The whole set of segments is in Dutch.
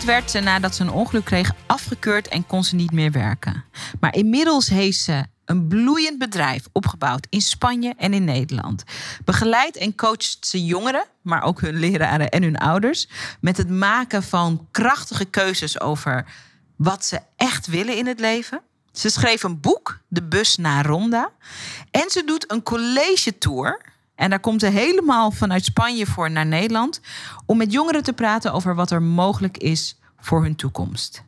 Werd ze nadat ze een ongeluk kreeg afgekeurd en kon ze niet meer werken. Maar inmiddels heeft ze een bloeiend bedrijf opgebouwd in Spanje en in Nederland. Begeleid en coacht ze jongeren, maar ook hun leraren en hun ouders, met het maken van krachtige keuzes over wat ze echt willen in het leven. Ze schreef een boek, De Bus naar Ronda. En ze doet een college tour. En daar komt ze helemaal vanuit Spanje voor naar Nederland. Om met jongeren te praten over wat er mogelijk is voor hun toekomst.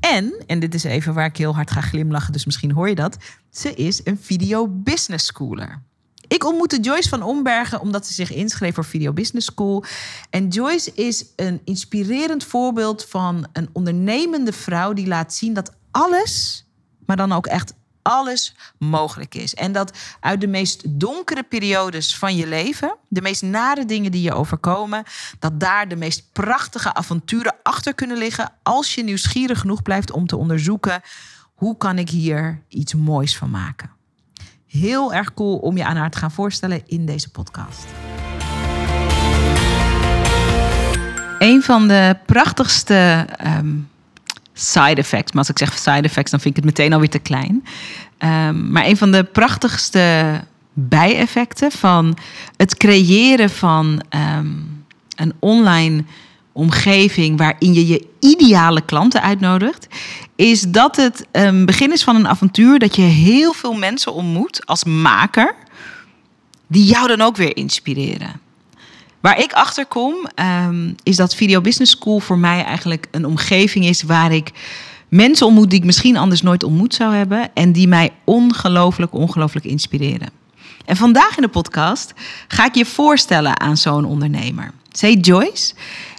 En, en dit is even waar ik heel hard ga glimlachen, dus misschien hoor je dat. Ze is een video business schooler. Ik ontmoette Joyce van Ombergen omdat ze zich inschreef voor Video Business School. En Joyce is een inspirerend voorbeeld van een ondernemende vrouw die laat zien dat alles, maar dan ook echt alles mogelijk is. En dat uit de meest donkere periodes van je leven, de meest nare dingen die je overkomen, dat daar de meest prachtige avonturen achter kunnen liggen als je nieuwsgierig genoeg blijft om te onderzoeken hoe kan ik hier iets moois van maken. Heel erg cool om je aan haar te gaan voorstellen in deze podcast. Een van de prachtigste ehm, side effects. Maar als ik zeg side effects, dan vind ik het meteen alweer te klein. Um, maar een van de prachtigste bijeffecten van het creëren van um, een online omgeving waarin je je ideale klanten uitnodigt, is dat het een begin is van een avontuur dat je heel veel mensen ontmoet als maker, die jou dan ook weer inspireren. Waar ik achter kom, um, is dat Video Business School voor mij eigenlijk een omgeving is waar ik mensen ontmoet die ik misschien anders nooit ontmoet zou hebben en die mij ongelooflijk, ongelooflijk inspireren. En vandaag in de podcast ga ik je voorstellen aan zo'n ondernemer. Zij Joyce.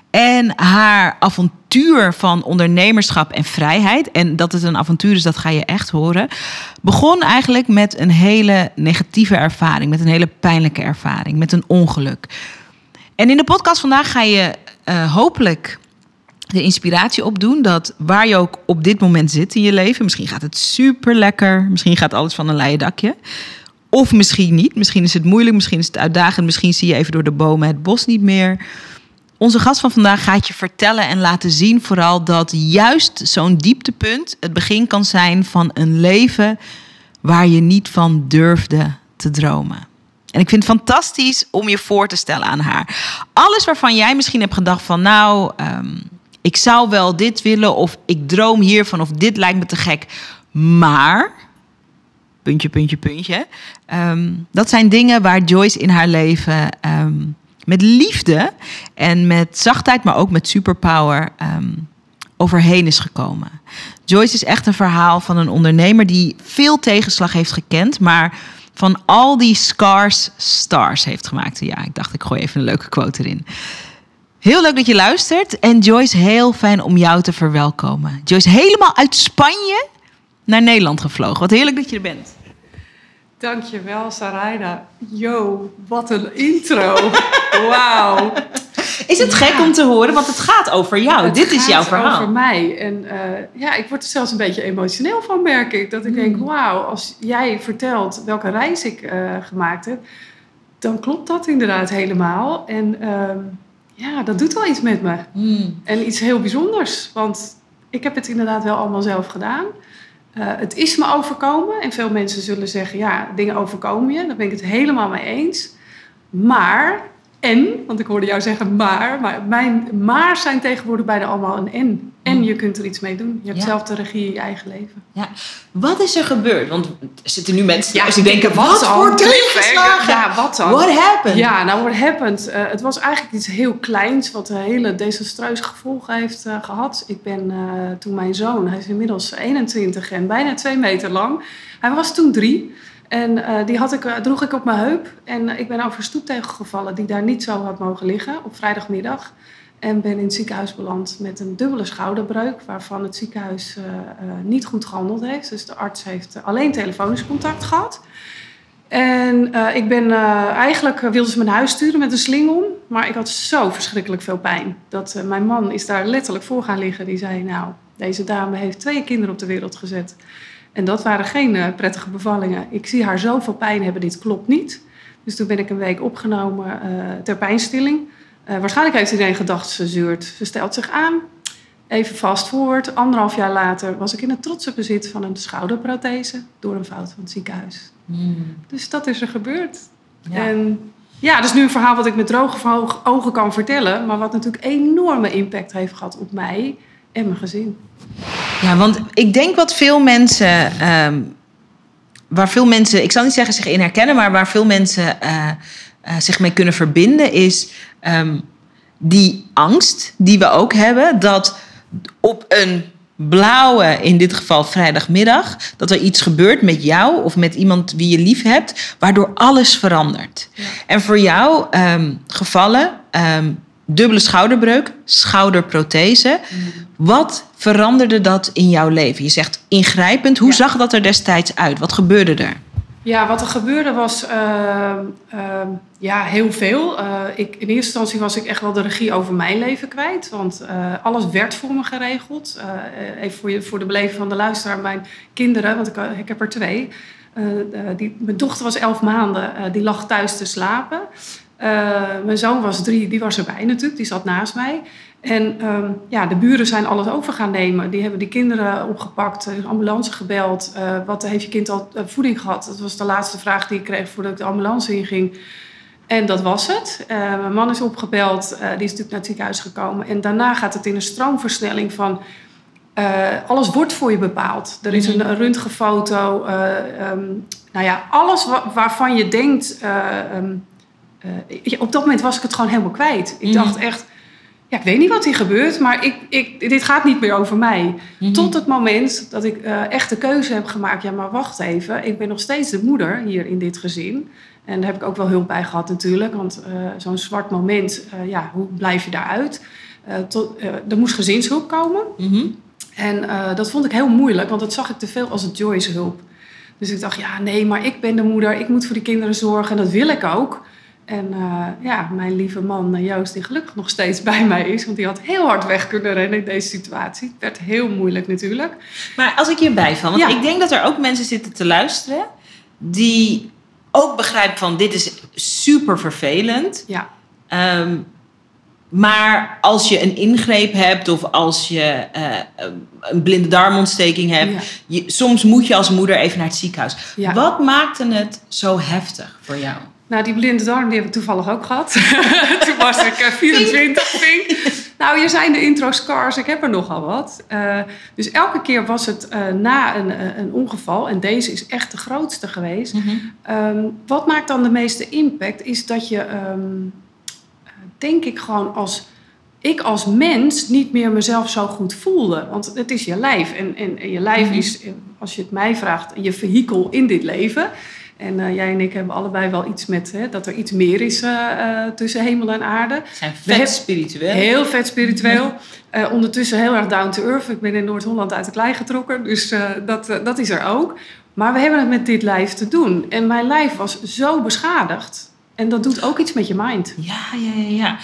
En haar avontuur van ondernemerschap en vrijheid, en dat het een avontuur is, dat ga je echt horen, begon eigenlijk met een hele negatieve ervaring, met een hele pijnlijke ervaring, met een ongeluk. En in de podcast vandaag ga je uh, hopelijk de inspiratie opdoen dat waar je ook op dit moment zit in je leven, misschien gaat het super lekker, misschien gaat alles van een leien dakje. Of misschien niet. Misschien is het moeilijk, misschien is het uitdagend, misschien zie je even door de bomen het bos niet meer. Onze gast van vandaag gaat je vertellen en laten zien vooral dat juist zo'n dieptepunt het begin kan zijn van een leven waar je niet van durfde te dromen. En ik vind het fantastisch om je voor te stellen aan haar. Alles waarvan jij misschien hebt gedacht van nou, um, ik zou wel dit willen of ik droom hiervan of dit lijkt me te gek. Maar, puntje, puntje, puntje. Um, dat zijn dingen waar Joyce in haar leven um, met liefde en met zachtheid, maar ook met superpower overheen is gekomen. Joyce is echt een verhaal van een ondernemer die veel tegenslag heeft gekend, maar van al die scars stars heeft gemaakt. Ja, ik dacht ik gooi even een leuke quote erin. Heel leuk dat je luistert. En Joyce, heel fijn om jou te verwelkomen. Joyce, helemaal uit Spanje naar Nederland gevlogen. Wat heerlijk dat je er bent. Dankjewel, Sarayda. Yo, wat een intro. Wauw. Is het gek om te horen? Want het gaat over jou. Het Dit is jouw verhaal. over mij. En uh, ja, ik word er zelfs een beetje emotioneel van, merk ik. Dat ik denk, Hmm. wauw, als jij vertelt welke reis ik uh, gemaakt heb... dan klopt dat inderdaad helemaal. En uh, ja, dat doet wel iets met me. Hmm. En iets heel bijzonders. Want ik heb het inderdaad wel allemaal zelf gedaan. Uh, het is me overkomen. En veel mensen zullen zeggen, ja, dingen overkomen je. Daar ben ik het helemaal mee eens. Maar, en, want ik hoorde jou zeggen maar. Maar mijn maar zijn tegenwoordig bijna allemaal een en. En je kunt er iets mee doen. Je hebt Ja. zelf de regie in je eigen leven. Ja. Wat is er gebeurd? Want er zitten nu mensen Ja, die denken, wat wat voor tegenslagen? Ja, wat dan? What happened? Ja, nou, what happened? Uh, het was eigenlijk iets heel kleins, wat een hele desastreuze gevolgen heeft uh, gehad. Ik ben uh, toen mijn zoon, hij is inmiddels 21 en bijna twee meter lang. Hij was toen drie. En uh, die had ik, uh, droeg ik op mijn heup. En ik ben over een stoeptegel gevallen die daar niet zo had mogen liggen op vrijdagmiddag. En ben in het ziekenhuis beland met een dubbele schouderbreuk, waarvan het ziekenhuis niet goed gehandeld heeft. Dus de arts heeft alleen telefonisch contact gehad. En ik ben eigenlijk wilde ze mijn huis sturen met een sling om, maar ik had zo verschrikkelijk veel pijn. Dat mijn man is daar letterlijk voor gaan liggen. Die zei: Nou, deze dame heeft twee kinderen op de wereld gezet. En dat waren geen prettige bevallingen. Ik zie haar zoveel pijn hebben, dit klopt niet. Dus toen ben ik een week opgenomen ter pijnstilling. Uh, waarschijnlijk heeft iedereen gedacht, ze zuurt. Ze stelt zich aan. Even vast voort. Anderhalf jaar later was ik in het trotse bezit van een schouderprothese door een fout van het ziekenhuis. Hmm. Dus dat is er gebeurd. Ja. En ja, dat is nu een verhaal wat ik met droge ogen kan vertellen, maar wat natuurlijk enorme impact heeft gehad op mij en mijn gezin. Ja, want ik denk wat veel mensen, um, waar veel mensen, ik zal niet zeggen zich in herkennen, maar waar veel mensen uh, uh, zich mee kunnen verbinden, is um, die angst die we ook hebben dat op een blauwe, in dit geval vrijdagmiddag, dat er iets gebeurt met jou of met iemand wie je lief hebt, waardoor alles verandert. Ja. En voor jou um, gevallen, um, dubbele schouderbreuk, schouderprothese. Mm. Wat veranderde dat in jouw leven? Je zegt ingrijpend. Hoe ja. zag dat er destijds uit? Wat gebeurde er? Ja, wat er gebeurde was uh, uh, ja, heel veel. Uh, ik, in eerste instantie was ik echt wel de regie over mijn leven kwijt. Want alles werd voor me geregeld. even voor, je, voor de beleving van de luisteraar. Mijn kinderen, want ik, ik heb er twee. die, mijn dochter was elf maanden. die lag thuis te slapen. Mijn zoon was drie. Die was erbij natuurlijk. Die zat naast mij. En um, ja, de buren zijn alles over gaan nemen. Die hebben die kinderen opgepakt, de ambulance gebeld. Uh, wat heeft je kind al uh, voeding gehad? Dat was de laatste vraag die ik kreeg voordat ik de ambulance inging. En dat was het. Mijn man is opgebeld, die is natuurlijk naar het ziekenhuis gekomen. En daarna gaat het in een stroomversnelling van... alles wordt voor je bepaald. Er is een, een röntgenfoto. Um, nou ja, alles wa waarvan je denkt... Um, op dat moment was ik het gewoon helemaal kwijt. Ik mm. dacht echt ja, ik weet niet wat hier gebeurt, maar ik, ik, dit gaat niet meer over mij. Mhm. Tot het moment dat ik uh, echt de keuze heb gemaakt. Ja, maar wacht even. Ik ben nog steeds de moeder hier in dit gezin. En daar heb ik ook wel hulp bij gehad natuurlijk. Want uh, zo'n zwart moment, ja, hoe blijf je daaruit? tot, er moest gezinshulp komen. Mhm. En dat vond ik heel moeilijk, want dat zag ik te veel als het Joyce hulp. Dus ik dacht, ja, nee, maar ik ben de moeder. Ik moet voor de kinderen zorgen. En dat wil ik ook. En uh, ja, mijn lieve man eh, Joost, die gelukkig nog steeds bij mij is, want die had heel hard weg kunnen rennen in deze situatie. Het werd heel moeilijk natuurlijk. Maar als ik hierbij val, want ja. ik denk dat er ook mensen zitten te luisteren die ook begrijpen van dit is super vervelend. Ja. Um, maar als je een ingreep hebt of als je uh, een blinde darmontsteking hebt, ja. je, soms moet je als moeder even naar het ziekenhuis. Ja. Wat maakte het zo heftig voor jou? Nou, die blinde darm die heb ik toevallig ook gehad. Toen was ik 24, Pink. Nou, je zijn de intro scars, ik heb er nogal wat. Uh, dus elke keer was het uh, na een, een, ongeval, en deze is echt de grootste geweest. Mm -hmm. um, wat maakt dan de meeste impact, is dat je, um, denk ik gewoon als... Ik als mens niet meer mezelf zo goed voelde. Want het is je lijf. En, en, en je lijf -hmm. is, als je het mij vraagt, je vehikel in dit leven. En uh, jij en ik hebben allebei wel iets met hè, dat er iets meer is uh, uh, tussen hemel en aarde. Zijn vet spiritueel. Heel vet spiritueel. ondertussen heel erg down to earth. Ik ben in Noord-Holland uit de klei getrokken, dus dat, dat is er ook. Maar we hebben het met dit lijf te doen. En mijn lijf was zo beschadigd. En dat doet ook iets met je mind. Ja, ja, ja. ja.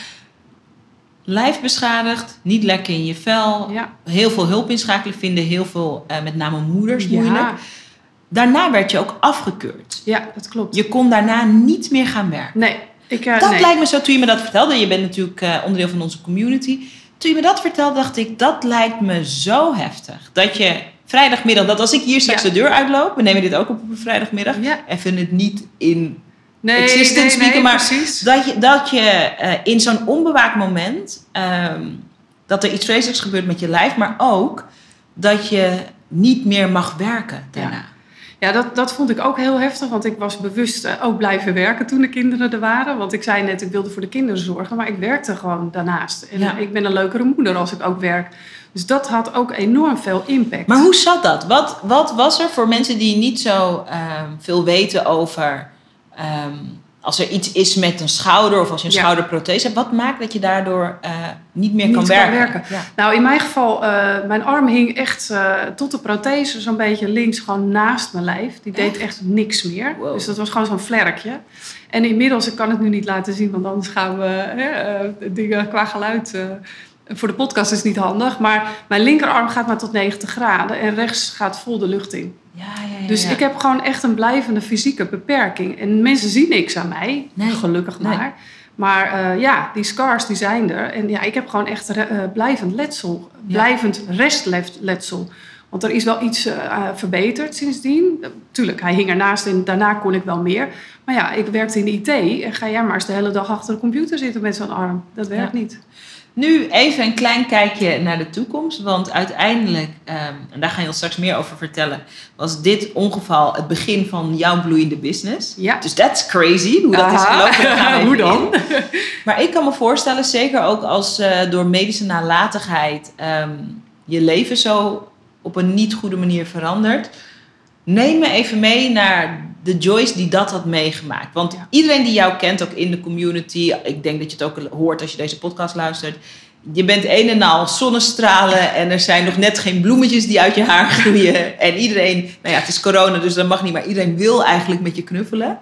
Lijf beschadigd, niet lekker in je vel. Ja. Heel veel hulp inschakelen vinden heel veel, met name moeders, moeilijk. Ja. Daarna werd je ook afgekeurd. Ja, dat klopt. Je kon daarna niet meer gaan werken. Nee. Ik, uh, dat nee. lijkt me zo, toen je me dat vertelde, je bent natuurlijk uh, onderdeel van onze community. Toen je me dat vertelde, dacht ik, dat lijkt me zo heftig. Dat je vrijdagmiddag, dat als ik hier straks ja. de deur uitloop, we nemen dit ook op op een vrijdagmiddag, ja. even het niet in nee, existence nee, nee, maar precies. dat je, dat je uh, in zo'n onbewaakt moment, um, dat er iets vreselijks gebeurt met je lijf, maar ook dat je niet meer mag werken daarna. Ja. Ja, dat, dat vond ik ook heel heftig, want ik was bewust uh, ook blijven werken toen de kinderen er waren. Want ik zei net, ik wilde voor de kinderen zorgen, maar ik werkte gewoon daarnaast. En ja. ik ben een leukere moeder als ik ook werk. Dus dat had ook enorm veel impact. Maar hoe zat dat? Wat, wat was er voor mensen die niet zo uh, veel weten over um, als er iets is met een schouder of als je een Ja. schouderprothese hebt, wat maakt dat je daardoor eh, niet meer Niet kan kan werken? werken. Ja. Nou, in mijn geval, eh, mijn arm hing echt eh, tot de prothese zo'n beetje links gewoon naast mijn lijf. Die deed Echt? echt niks meer. Wow. Dus dat was gewoon zo'n vlerkje. En inmiddels, ik kan het nu niet laten zien, want anders gaan we dingen qua geluid... voor de podcast is het niet handig. Maar mijn linkerarm gaat maar tot 90 graden en rechts gaat vol de lucht in. Ja, Dus ik heb gewoon echt een blijvende fysieke beperking. En mensen zien niks aan mij, Nee, gelukkig nee. maar. Maar eh, ja, die scars die zijn er. En ja, ik heb gewoon echt eh, blijvend letsel. Blijvend restletsel. Want er is wel iets eh, verbeterd sindsdien. Tuurlijk, hij hing ernaast en daarna kon ik wel meer. Maar ja, ik werkte in de IT. En ga jij maar eens de hele dag achter de computer zitten met zo'n arm. Dat werkt Ja. niet. Nu even een klein kijkje naar de toekomst. Want uiteindelijk, ehm, en daar ga je ons straks meer over vertellen, was dit ongeval het begin van jouw bloeiende business. Ja. Dus that's crazy, hoe dat is gelopen. daar Hoe dan? in. Maar ik kan me voorstellen, zeker ook als eh, door medische nalatigheid ehm, je leven zo op een niet goede manier verandert. Neem me even mee naar de Joyce die dat had meegemaakt. Want Ja. iedereen die jou kent, ook in de community, ik denk dat je het ook hoort als je deze podcast luistert. Je bent een en al zonnestralen en er zijn nog net geen bloemetjes die uit je haar groeien. En iedereen, nou ja, het is corona, dus dat mag niet, maar iedereen wil eigenlijk met je knuffelen.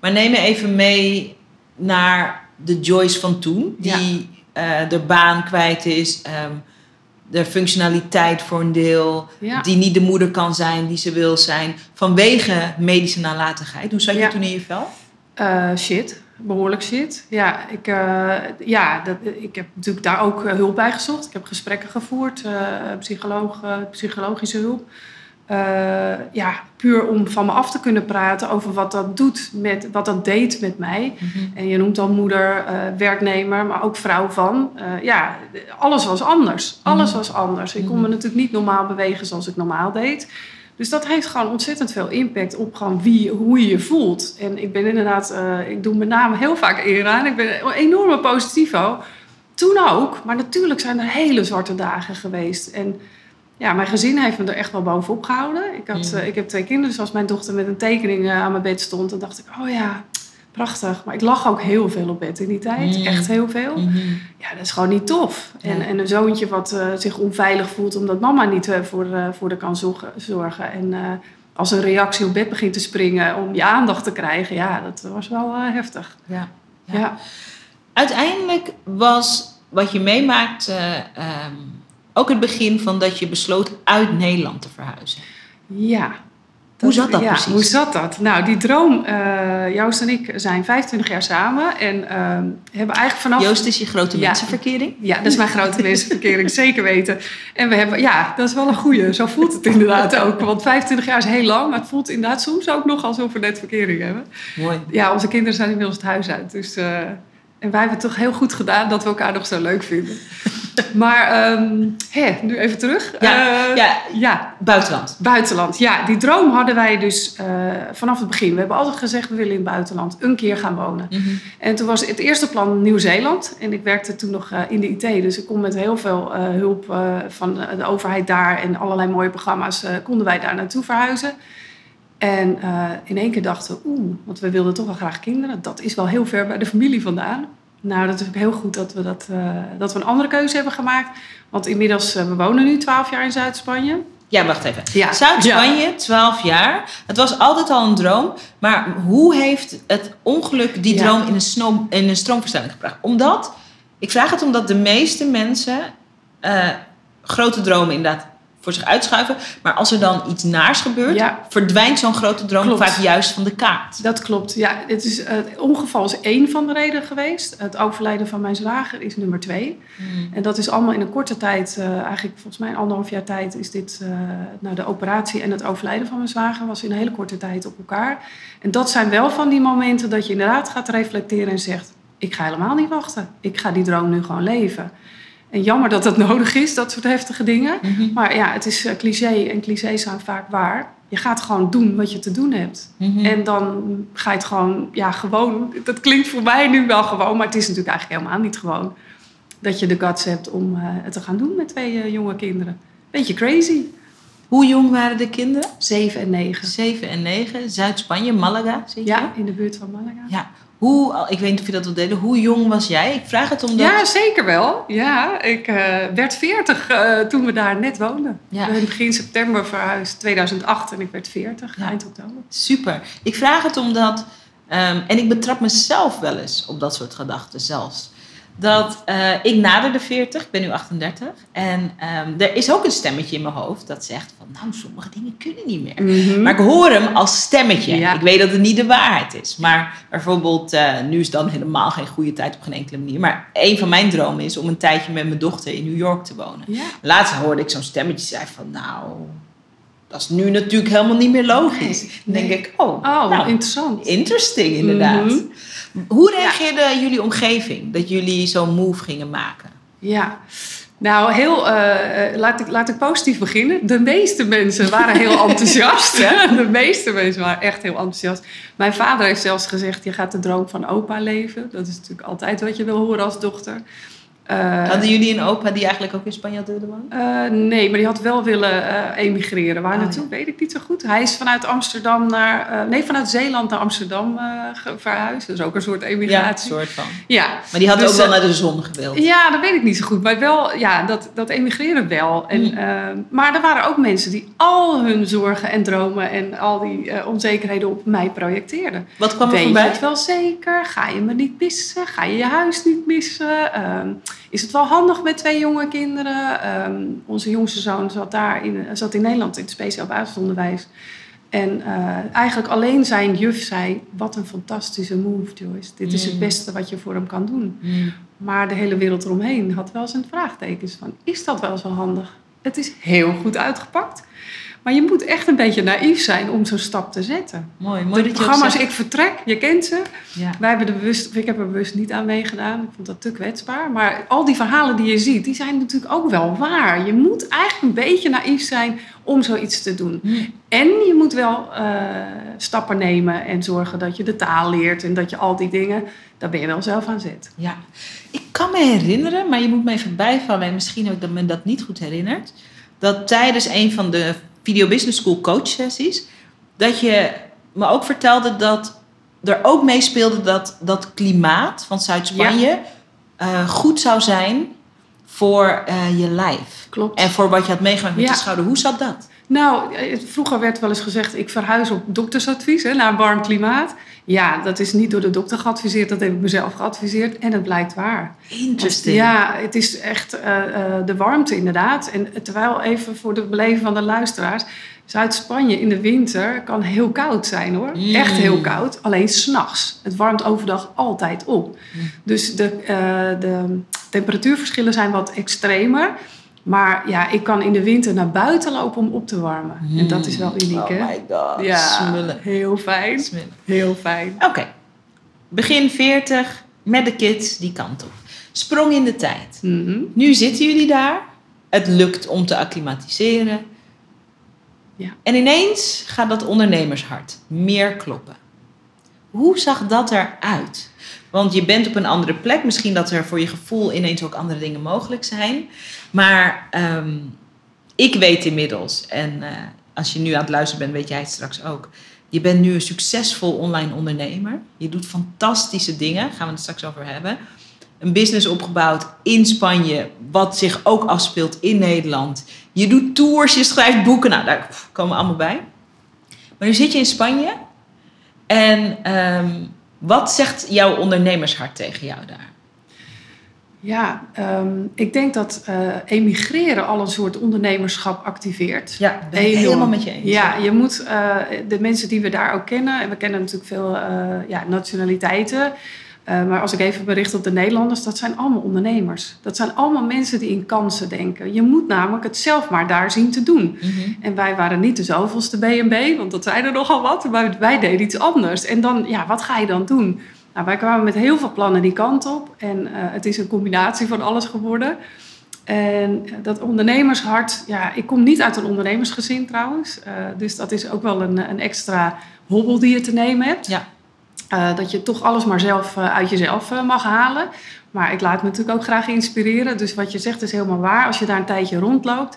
Maar neem me even mee naar de Joyce van toen, die eh de baan kwijt is, ehm, de functionaliteit voor een deel, Ja. die niet de moeder kan zijn die ze wil zijn, vanwege medische nalatigheid. Hoe zat je Ja. toen in je vel? Eh, shit, behoorlijk shit. Ja, ik, eh, ja dat, ik heb natuurlijk daar ook eh, hulp bij gezocht. Ik heb gesprekken gevoerd, psycholoog, psychologische hulp. Eh, ja, puur om van me af te kunnen praten over wat dat doet, met, wat dat deed met mij. En je noemt dan moeder, eh, werknemer, maar ook vrouw van. Eh, ja, alles was anders. Alles was anders. Ik kon me natuurlijk niet normaal bewegen zoals ik normaal deed. Dus dat heeft gewoon ontzettend veel impact op gewoon wie, hoe je je voelt. En ik ben inderdaad, ik doe mijn naam heel vaak eer aan. Ik ben een enorme positivo. Toen ook, maar natuurlijk zijn er hele zwarte dagen geweest. En ja, mijn gezin heeft me er echt wel bovenop gehouden. Ik, had, eh, ik heb twee kinderen, dus als mijn dochter met een tekening eh, aan mijn bed stond, dan dacht ik, oh ja, prachtig. Maar ik lag ook heel veel op bed in die tijd, Mm. echt heel veel. Mhm. Ja, dat is gewoon niet tof. En, Ja. en een zoontje wat eh, zich onveilig voelt omdat mama niet voor, eh, voor de kan zorgen. En als een reactie op bed begint te springen om je aandacht te krijgen, ja, dat was wel heftig. Ja. Ja. Ja. Uiteindelijk was wat je meemaakt eh, ehm, ook het begin van dat je besloot uit Nederland te verhuizen. ja. Hoe zat dat ja, precies? Hoe zat dat? Nou, die droom, eh, Joost en ik zijn 25 jaar samen en ehm, hebben eigenlijk vanaf... Joost is je grote Ja. mensenverkering. Ja, dat is mijn grote mensenverkering, zeker weten. En we hebben, ja, dat is wel een goeie. Zo voelt het inderdaad ook. Want 25 jaar is heel lang, maar het voelt inderdaad soms ook nog alsof we net verkering hebben. Mooi. Ja, onze kinderen zijn inmiddels het huis uit. Dus, eh, en wij hebben het toch heel goed gedaan dat we elkaar nog zo leuk vinden. Maar hè, nu even terug. Ja, Eh, ja. ja, Buitenland. buitenland. Ja, die droom hadden wij dus eh, vanaf het begin. We hebben altijd gezegd, we willen in het buitenland een keer gaan wonen. Mhm. En toen was het eerste plan Nieuw-Zeeland. En ik werkte toen nog eh, in de IT. Dus ik kon met heel veel hulp van de overheid daar en allerlei mooie programma's konden wij daar naartoe verhuizen. En eh, in één keer dachten we, oeh, want we wilden toch wel graag kinderen. Dat is wel heel ver bij de familie vandaan. Nou, dat is ook heel goed dat we, dat, eh, dat we een andere keuze hebben gemaakt. Want inmiddels, eh, we wonen nu 12 jaar in Zuid-Spanje. Ja, wacht even. Ja. Zuid-Spanje, 12 jaar. Het was altijd al een droom. Maar hoe heeft het ongeluk die Ja. droom in een, snoom, in een stroomversnelling gebracht? Omdat, ik vraag het omdat de meeste mensen grote dromen inderdaad voor zich uitschuiven. Maar als er dan iets naars gebeurt, Ja. verdwijnt zo'n grote droom Klopt. vaak juist van de kaart. Dat klopt. Ja, het, is, het ongeval is één van de redenen geweest. Het overlijden van mijn zwager is nummer twee. En dat is allemaal in een korte tijd, eh, eigenlijk volgens mij een anderhalf jaar tijd, is dit, nou, de operatie en het overlijden van mijn zwager was in een hele korte tijd op elkaar. En dat zijn wel van die momenten dat je inderdaad gaat reflecteren en zegt, ik ga helemaal niet wachten. Ik ga die droom nu gewoon leven. En jammer dat dat nodig is, dat soort heftige dingen. Mhm. Maar ja, het is eh, cliché en clichés zijn vaak waar. Je gaat gewoon doen wat je te doen hebt. Mhm. En dan ga je het gewoon, ja, gewoon. Dat klinkt voor mij nu wel gewoon, maar het is natuurlijk eigenlijk helemaal niet gewoon. Dat je de guts hebt om eh, het te gaan doen met twee eh, jonge kinderen. Beetje crazy. Hoe jong waren de kinderen? Zeven en negen. Zeven en negen. Zuid-Spanje, Malaga, je? Ja, in de buurt van Malaga. Ja. Hoe, ik weet niet of je dat wil delen, hoe jong was jij? Ik vraag het omdat... Ja, zeker wel. Ja, ik eh, werd 40 eh, toen we daar net woonden. Ja. Ben begin september verhuisd, 2008, en ik werd 40 Ja. eind oktober. Super. Ik vraag het omdat, ehm, en ik betrap mezelf wel eens op dat soort gedachten zelfs. Dat eh, ik nader de 40, ik ben nu 38. En ehm, er is ook een stemmetje in mijn hoofd dat zegt van, nou, sommige dingen kunnen niet meer. Maar ik hoor hem als stemmetje. Ja. Ik weet dat het niet de waarheid is. Maar bijvoorbeeld, eh, nu is dan helemaal geen goede tijd op geen enkele manier. Maar een van mijn dromen is om een tijdje met mijn dochter in New York te wonen. Ja. Laatst hoorde ik zo'n stemmetje zei van, nou, dat is nu natuurlijk helemaal niet meer logisch. Nee, Dan denk nee. ik, oh, Oh, nou, interessant. interesting inderdaad. Mhm. Hoe reageerde jullie omgeving dat jullie zo'n move gingen maken? Ja, nou, heel, eh, eh, laat, ik, laat ik positief beginnen. De meeste mensen waren heel enthousiast. Hè? De meeste mensen waren echt heel enthousiast. Mijn vader heeft zelfs gezegd: Je gaat de droom van opa leven. Dat is natuurlijk altijd wat je wil horen als dochter. Eh, Hadden jullie een opa die eigenlijk ook in Spanje had willen wonen? nee, maar die had wel willen eh, emigreren. Waar Oh, naartoe, weet ik niet zo goed. Hij is vanuit Amsterdam naar... eh, nee, vanuit Zeeland naar Amsterdam verhuisd. Dat is ook een soort Ja, emigratie. soort van. Ja, Maar die had Dus, ook wel naar de zon gewild. Ja, dat weet ik niet zo goed. Maar wel, ja, dat, dat emigreren wel. En, Mm. eh, maar er waren ook mensen die al hun zorgen en dromen en al die onzekerheden op mij projecteerden. Wat kwam er weet je voorbij? het wel zeker? Ga je me niet missen? Ga je je huis niet missen? Is het wel handig met twee jonge kinderen? Ehm, onze jongste zoon zat daar in, zat in Nederland in het speciaal basisonderwijs. En eh, eigenlijk alleen zijn juf zei: Wat een fantastische move, Joyce. Dit is het Mm. beste wat je voor hem kan doen. Hmm. Maar de hele wereld eromheen had wel zijn vraagtekens van, is dat wel zo handig? Het is heel goed uitgepakt. Maar je moet echt een beetje naïef zijn om zo'n stap te zetten. Mooi, mooi de dat ook programma's Ik Vertrek, je kent ze. Ja. Wij hebben er bewust, ik heb er bewust niet aan meegedaan. Ik vond dat te kwetsbaar. Maar al die verhalen die je ziet, die zijn natuurlijk ook wel waar. Je moet eigenlijk een beetje naïef zijn om zoiets te doen. En je moet wel eh, stappen nemen en zorgen dat je de taal leert. En dat je al die dingen, daar ben je wel zelf aan zet. Ja, ik kan me herinneren, maar je moet me even bijvallen en misschien ik dat- me dat niet goed herinnerd. Dat tijdens een van de Video Business School coach sessies, dat je me ook vertelde dat er ook meespeelde dat dat klimaat van Zuid-Spanje eh, goed zou zijn voor eh, je lijf. Klopt. En voor wat je had meegemaakt met Ja. je schouder. Hoe zat dat? Nou, eh, vroeger werd wel eens gezegd: ik verhuis op doktersadvies hè, naar een warm klimaat. Ja, dat is niet door de dokter geadviseerd, dat heb ik mezelf geadviseerd en het blijkt waar. Interesting. Ja, het is echt eh, eh, de warmte inderdaad. En terwijl even voor de beleving van de luisteraars, Zuid-Spanje in de winter kan heel koud zijn hoor. Mm. Echt heel koud, alleen s'nachts. Het warmt overdag altijd op. Mm. Dus de, de temperatuurverschillen zijn wat extremer. Maar ja, ik kan in de winter naar buiten lopen om op te warmen. En dat is wel uniek, oh hè? my god, Ja, smullen. heel fijn. smullen. Heel fijn. Oké, begin 40 met de kids die kant op. Sprong in de tijd. Mhm. Nu zitten jullie daar. Het lukt om te acclimatiseren. Ja. En ineens gaat dat ondernemershart meer kloppen. Hoe zag dat eruit? Want je bent op een andere plek. Misschien dat er voor je gevoel ineens ook andere dingen mogelijk zijn. Maar ehm, ik weet inmiddels, en eh, als je nu aan het luisteren bent, weet jij het straks ook. Je bent nu een succesvol online ondernemer. Je doet fantastische dingen, gaan we het straks over hebben. Een business opgebouwd in Spanje, wat zich ook afspeelt in Nederland. Je doet tours, je schrijft boeken. Nou, daar komen we allemaal bij. Maar nu zit je in Spanje. En ehm, wat zegt jouw ondernemershart tegen jou daar? Ja, ehm, ik denk dat eh, emigreren al een soort ondernemerschap activeert. Ja, ben ik helemaal met je eens. Ja, je moet eh, de mensen die we daar ook kennen, en we kennen natuurlijk veel eh, ja, nationaliteiten. Eh, maar als ik even bericht op de Nederlanders, dat zijn allemaal ondernemers. Dat zijn allemaal mensen die in kansen denken. Je moet namelijk het zelf maar daar zien te doen. Mhm. En wij waren niet de zoveelste B&B, want dat zijn er nogal wat. Maar wij deden iets anders. En dan, ja, wat ga je dan doen? Nou, wij kwamen met heel veel plannen die kant op. En eh, het is een combinatie van alles geworden. En dat ondernemershart, ja, ik kom niet uit een ondernemersgezin trouwens. Eh, dus dat is ook wel een, een extra hobbel die je te nemen hebt. Ja. Eh, dat je toch alles maar zelf eh, uit jezelf eh, mag halen. Maar ik laat me natuurlijk ook graag inspireren. Dus wat je zegt is helemaal waar. Als je daar een tijdje rondloopt,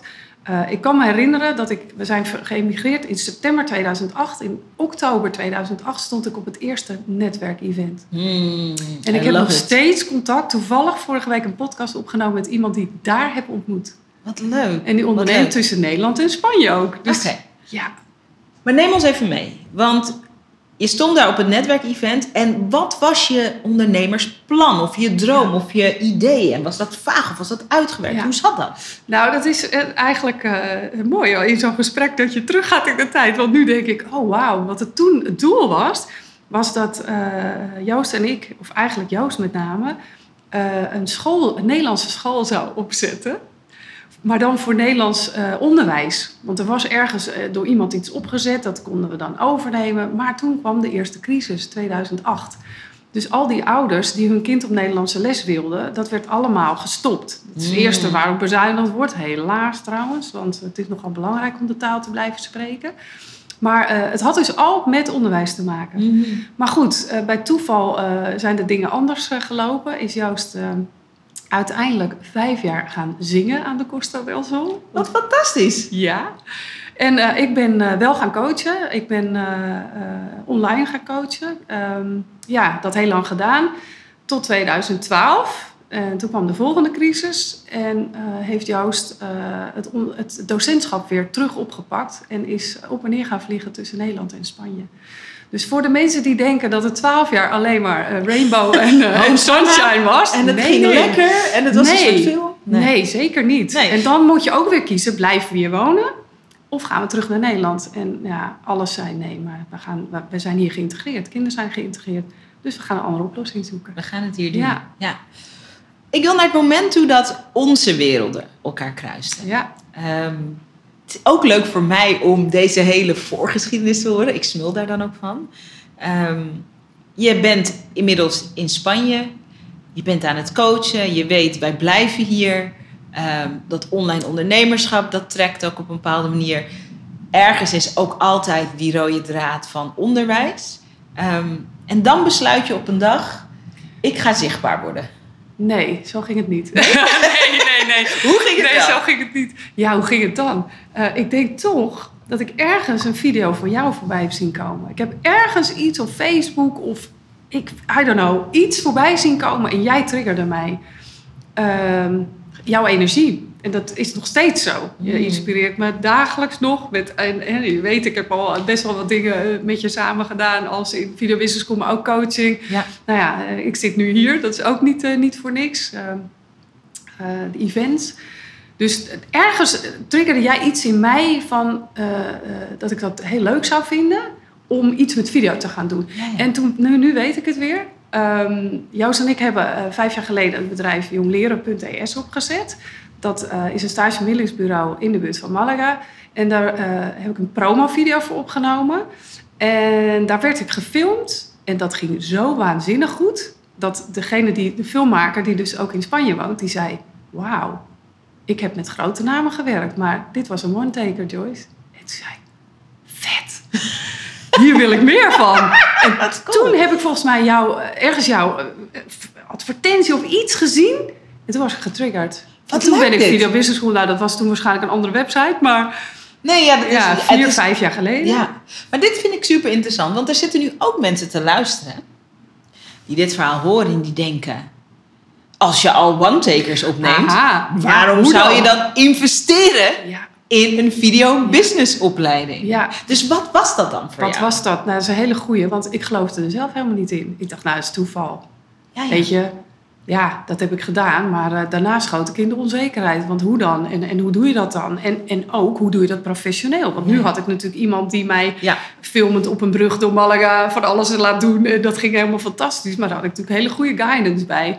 ik kan me herinneren dat ik, we zijn geëmigreerd in september 2008. In oktober 2008 stond ik op het eerste netwerkevent. Hmm, En ik heb nog it. steeds contact. Toevallig vorige week een podcast opgenomen met iemand die ik daar heb ontmoet. Wat leuk. En die onderneemt tussen Nederland en Spanje ook. Dus Oké. ja, Maar neem ons even mee. Want je stond daar op het netwerkevent. En wat was je ondernemersplan? Of je droom? Of je idee? En was dat vaag of was dat uitgewerkt? Ja. Hoe zat dat? Nou, dat is eh, eigenlijk eh, mooi in zo'n gesprek dat je teruggaat in de tijd. Want nu denk ik, oh wauw, wat het toen het doel was, was dat eh, Joost en ik, of eigenlijk Joost met name, een school, een Nederlandse school zou opzetten. Maar dan voor Nederlands eh, onderwijs. Want er was ergens eh, door iemand iets opgezet, dat konden we dan overnemen. Maar toen kwam de eerste crisis, 2008. Dus al die ouders die hun kind op Nederlandse les wilden, dat werd allemaal gestopt. Het is het Mm. eerste waarop bezuinigd wordt, helaas trouwens. Want het is nogal belangrijk om de taal te blijven spreken. Maar eh, het had dus al met onderwijs te maken. Maar goed, bij toeval zijn de dingen anders gelopen. Is Joost eh, uiteindelijk vijf jaar gaan zingen aan de Costa del Sol. Wat fantastisch. Ja. En eh, ik ben eh, wel gaan coachen. Ik ben eh, online gaan coachen. Ehm, ja, dat heel lang gedaan. Tot 2012. En toen kwam de volgende crisis. En heeft Joost het, het docentschap weer terug opgepakt. En is op en neer gaan vliegen tussen Nederland en Spanje. Dus voor de mensen die denken dat het 12 jaar alleen maar eh, rainbow en, eh, en sunshine was. En het nee, ging lekker. En het was Nee. een soort film. Nee. zeker niet. En dan moet je ook weer kiezen, blijven we hier wonen? Of gaan we terug naar Nederland? En ja, alles zei nee, maar we, gaan, we, zijn hier geïntegreerd. Kinderen zijn geïntegreerd. Dus we gaan een andere oplossing zoeken. We gaan het hier doen. Ja. ja. Ik wil naar het moment toe dat onze werelden elkaar kruisten. Ja, Ehm, het is ook leuk voor mij om deze hele voorgeschiedenis te horen. Ik smul daar dan ook van. Ehm, je bent inmiddels in Spanje. Je bent aan het coachen. Je weet, wij blijven hier. Ehm, dat online ondernemerschap, dat trekt ook op een bepaalde manier. Ergens is ook altijd die rode draad van onderwijs. Ehm, en dan besluit je op een dag, ik ga zichtbaar worden. nee, zo ging het niet. nee, nee, nee. Hoe ging het Nee, dan? zo ging het niet. Ja, hoe ging het dan? Eh, ik denk toch dat ik ergens een video van jou voorbij heb zien komen. Ik heb ergens iets op Facebook of ik, I don't know, iets voorbij zien komen en jij triggerde mij. Ehm, jouw energie. En dat is nog steeds zo. Je Mm. inspireert me dagelijks nog. Met, en, en je weet, ik heb al best wel wat dingen eh, met je samen gedaan. Als in video business school, maar ook coaching. Ja. Nou ja, eh, ik zit nu hier. Dat is ook niet, niet voor niks. Eh, de events. Dus eh, ergens eh, triggerde jij iets in mij van eh, eh, dat ik dat heel leuk zou vinden om iets met video te gaan doen. Ja, ja. En toen, nu, nu weet ik het weer. Ehm Joost en ik hebben eh, vijf jaar geleden het bedrijf jongleren.es opgezet. Dat eh, is een stagebemiddelingsbureau in de buurt van Malaga. En daar eh, heb ik een promovideo voor opgenomen. En daar werd ik gefilmd. En dat ging zo waanzinnig goed. Dat degene die, de filmmaker, die dus ook in Spanje woont, die zei... Wauw, ik heb met grote namen gewerkt, maar dit was een one-taker, Joyce. En toen zei ik, vet. Hier wil ik meer van. En cool. toen heb ik volgens mij jou, eh, ergens jouw eh, advertentie of iets gezien. En toen was ik getriggerd. Wat en toen ben ik. Video Business School. Nou, dat was toen waarschijnlijk een andere website. Maar Nee, ja, dat is, ja, vier, is- vijf jaar geleden. Ja, maar dit vind ik super interessant, want er zitten nu ook mensen te luisteren die dit verhaal horen en die denken: als je al one-takers opneemt, Aha. Waarom zou je dan investeren Ja, in een video-business opleiding? ja. Dus wat was dat dan voor Wat jou? was dat? Nou, dat is een hele goeie, want ik geloofde er zelf helemaal niet in. Ik dacht, nou, dat is toeval. Weet je, ja, dat heb ik gedaan. Maar eh, daarna schoot ik in de onzekerheid. Want hoe dan? En, en hoe doe je dat dan? En, en ook, hoe doe je dat professioneel? Want nu had ik natuurlijk iemand die mij Ja. filmend op een brug door Malaga van alles laat doen. En dat ging helemaal fantastisch. Maar daar had ik natuurlijk hele goede guidance bij.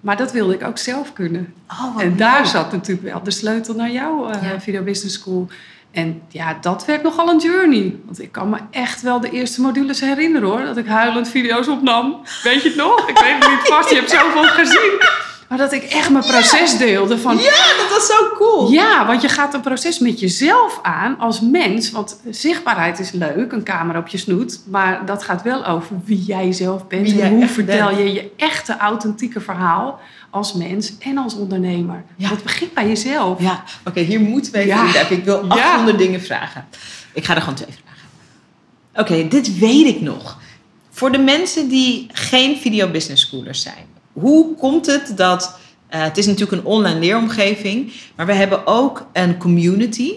Maar dat wilde ik ook zelf kunnen. Oh, En daar zat natuurlijk wel de sleutel naar jouw eh, Ja. Video Business School. En ja, dat werd nogal een journey. Want ik kan me echt wel de eerste modules herinneren hoor. Dat ik huilend video's opnam. Weet je het nog? Ik weet het niet vast, je hebt zoveel gezien. Maar dat ik echt mijn proces deelde van... Ja, dat was zo cool. Ja, want je gaat een proces met jezelf aan als mens. Want zichtbaarheid is leuk, een camera op je snoet. Maar dat gaat wel over wie jij zelf bent. Wie en hoe vertel bent. je je echte, authentieke verhaal als mens en als ondernemer. Ja. Dat begint bij jezelf. Ja, oké, hier moeten we even Ja. Ik wil Ja. 800 dingen vragen. Ik ga er gewoon twee vragen. Oké, dit weet ik nog. Voor de mensen die geen video business schoolers zijn. Hoe komt het dat... eh, het is natuurlijk een online leeromgeving. Maar we hebben ook een community.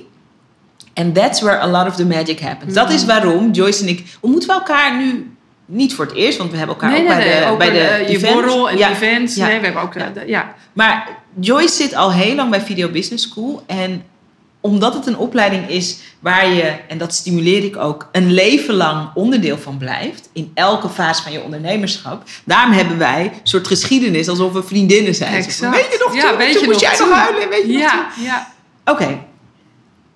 And that's where a lot of the magic happens. Dat is waarom Joyce en ik... Ontmoeten we elkaar nu niet voor het eerst. Want we hebben elkaar ook bij de, ook bij de je event. borrel en Ja. events. Ja. Nee, we hebben ook... eh, de- ja. Maar Joyce zit al heel lang bij Video Business School. En omdat het een opleiding is waar je, en dat stimuleer ik ook, een leven lang onderdeel van blijft. In elke fase van je ondernemerschap. Daarom hebben wij een soort geschiedenis alsof we vriendinnen zijn. Zo Exact. Weet je nog Ja, toen? weet toen je moest nog jij nog huilen. Weet je nog Ja, ja. Oké.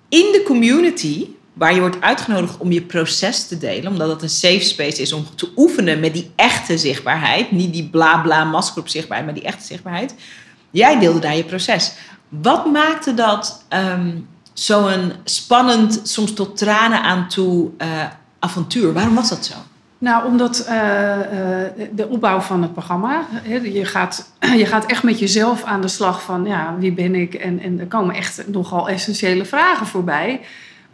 In de community, waar je wordt uitgenodigd om je proces te delen, omdat het een safe space is om te oefenen met die echte zichtbaarheid, niet die bla bla masker op zichtbaarheid, maar die echte zichtbaarheid. Jij deelde daar je proces. Wat maakte dat ehm, zo'n spannend, soms tot tranen aan toe eh, avontuur? Waarom was dat zo? Nou, omdat eh, eh, de opbouw van het programma, je, gaat, je gaat echt met jezelf aan de slag van, ja, wie ben ik? En, en er komen echt nogal essentiële vragen voorbij.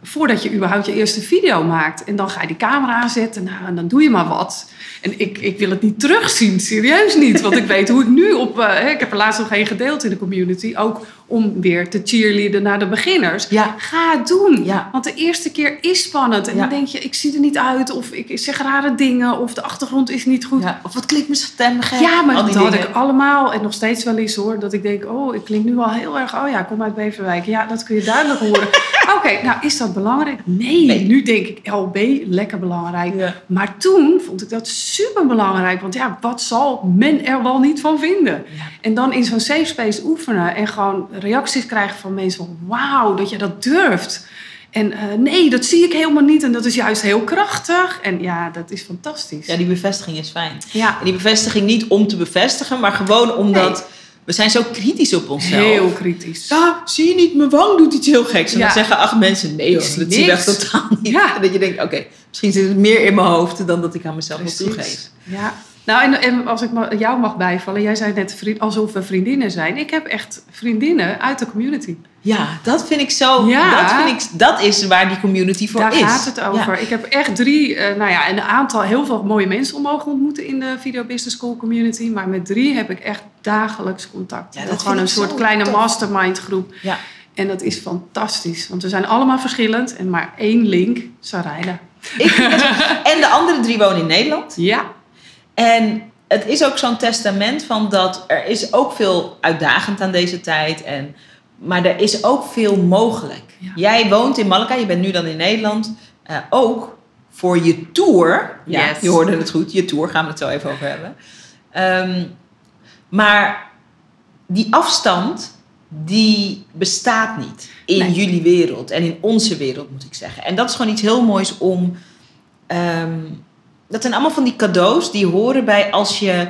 Voordat je überhaupt je eerste video maakt. En dan ga je die camera aanzetten, nou, en dan doe je maar wat. En ik, ik wil het niet terugzien, serieus niet. Want ik weet hoe ik nu op... eh, ik heb er laatst nog een gedeeld in de community. Ook om weer te cheerleaden naar de beginners. Ja. Ga het doen. Ja. Want de eerste keer is spannend. En Ja. dan denk je, ik zie er niet uit. Of ik zeg rare dingen. Of de achtergrond is niet goed. Of wat klinkt mijn stem gek? Ja, maar dat die had dingen. ik allemaal. En nog steeds wel eens hoor. Dat ik denk, oh, ik klink nu al heel erg... Oh ja, ik kom uit Beverwijk. Ja, dat kun je duidelijk horen. Oké, nou is dat belangrijk? Nee, Nee. nu denk ik LB, lekker belangrijk. Maar toen vond ik dat super belangrijk. Want ja, wat zal men er wel niet van vinden? En dan in zo'n safe space oefenen. En gewoon reacties krijgen van mensen van... Wauw, dat je dat durft. En eh, nee, dat zie ik helemaal niet. En dat is juist heel krachtig. En ja, dat is fantastisch. Ja, die bevestiging is fijn. Ja, En die bevestiging niet om te bevestigen, maar gewoon omdat we zijn zo kritisch op onszelf. heel kritisch. Ja, zie je niet, mijn wang doet iets heel geks. En Ja. dan zeggen acht mensen, nee hoor, Ik dat zie je echt totaal niet. Ja. En dat je denkt, oké, misschien zit het meer in mijn hoofd dan dat ik aan mezelf wil Precies. toegeven. Ja. Nou, en, en als ik jou mag bijvallen, jij zei net vriend, alsof we vriendinnen zijn. Ik heb echt vriendinnen uit de community. Ja, dat vind ik zo, Ja. dat, vind ik, dat is waar die community voor Daar is. gaat het over. Ja. Ik heb echt drie, eh, nou ja, een aantal, heel veel mooie mensen om mogen ontmoeten in de Video Business School community. Maar met drie heb ik echt dagelijks contact. Ja, dat gewoon een soort kleine tof. mastermind groep. Ja. En dat is fantastisch. Want we zijn allemaal verschillend en maar één link, Sarayda. Ik en de andere drie wonen in Nederland. Ja, En het is ook zo'n testament van dat er is ook veel uitdagend aan deze tijd. En, maar er is ook veel mogelijk. Ja. Jij woont in Malaga, je bent nu dan in Nederland. eh, ook voor je tour. Ja, Yes. je hoorde het goed. Je tour gaan we het zo even over hebben. Ehm, maar die afstand, die bestaat niet in Nee. jullie wereld. En in onze wereld, moet ik zeggen. En dat is gewoon iets heel moois om... ehm, dat zijn allemaal van die cadeaus die horen bij als je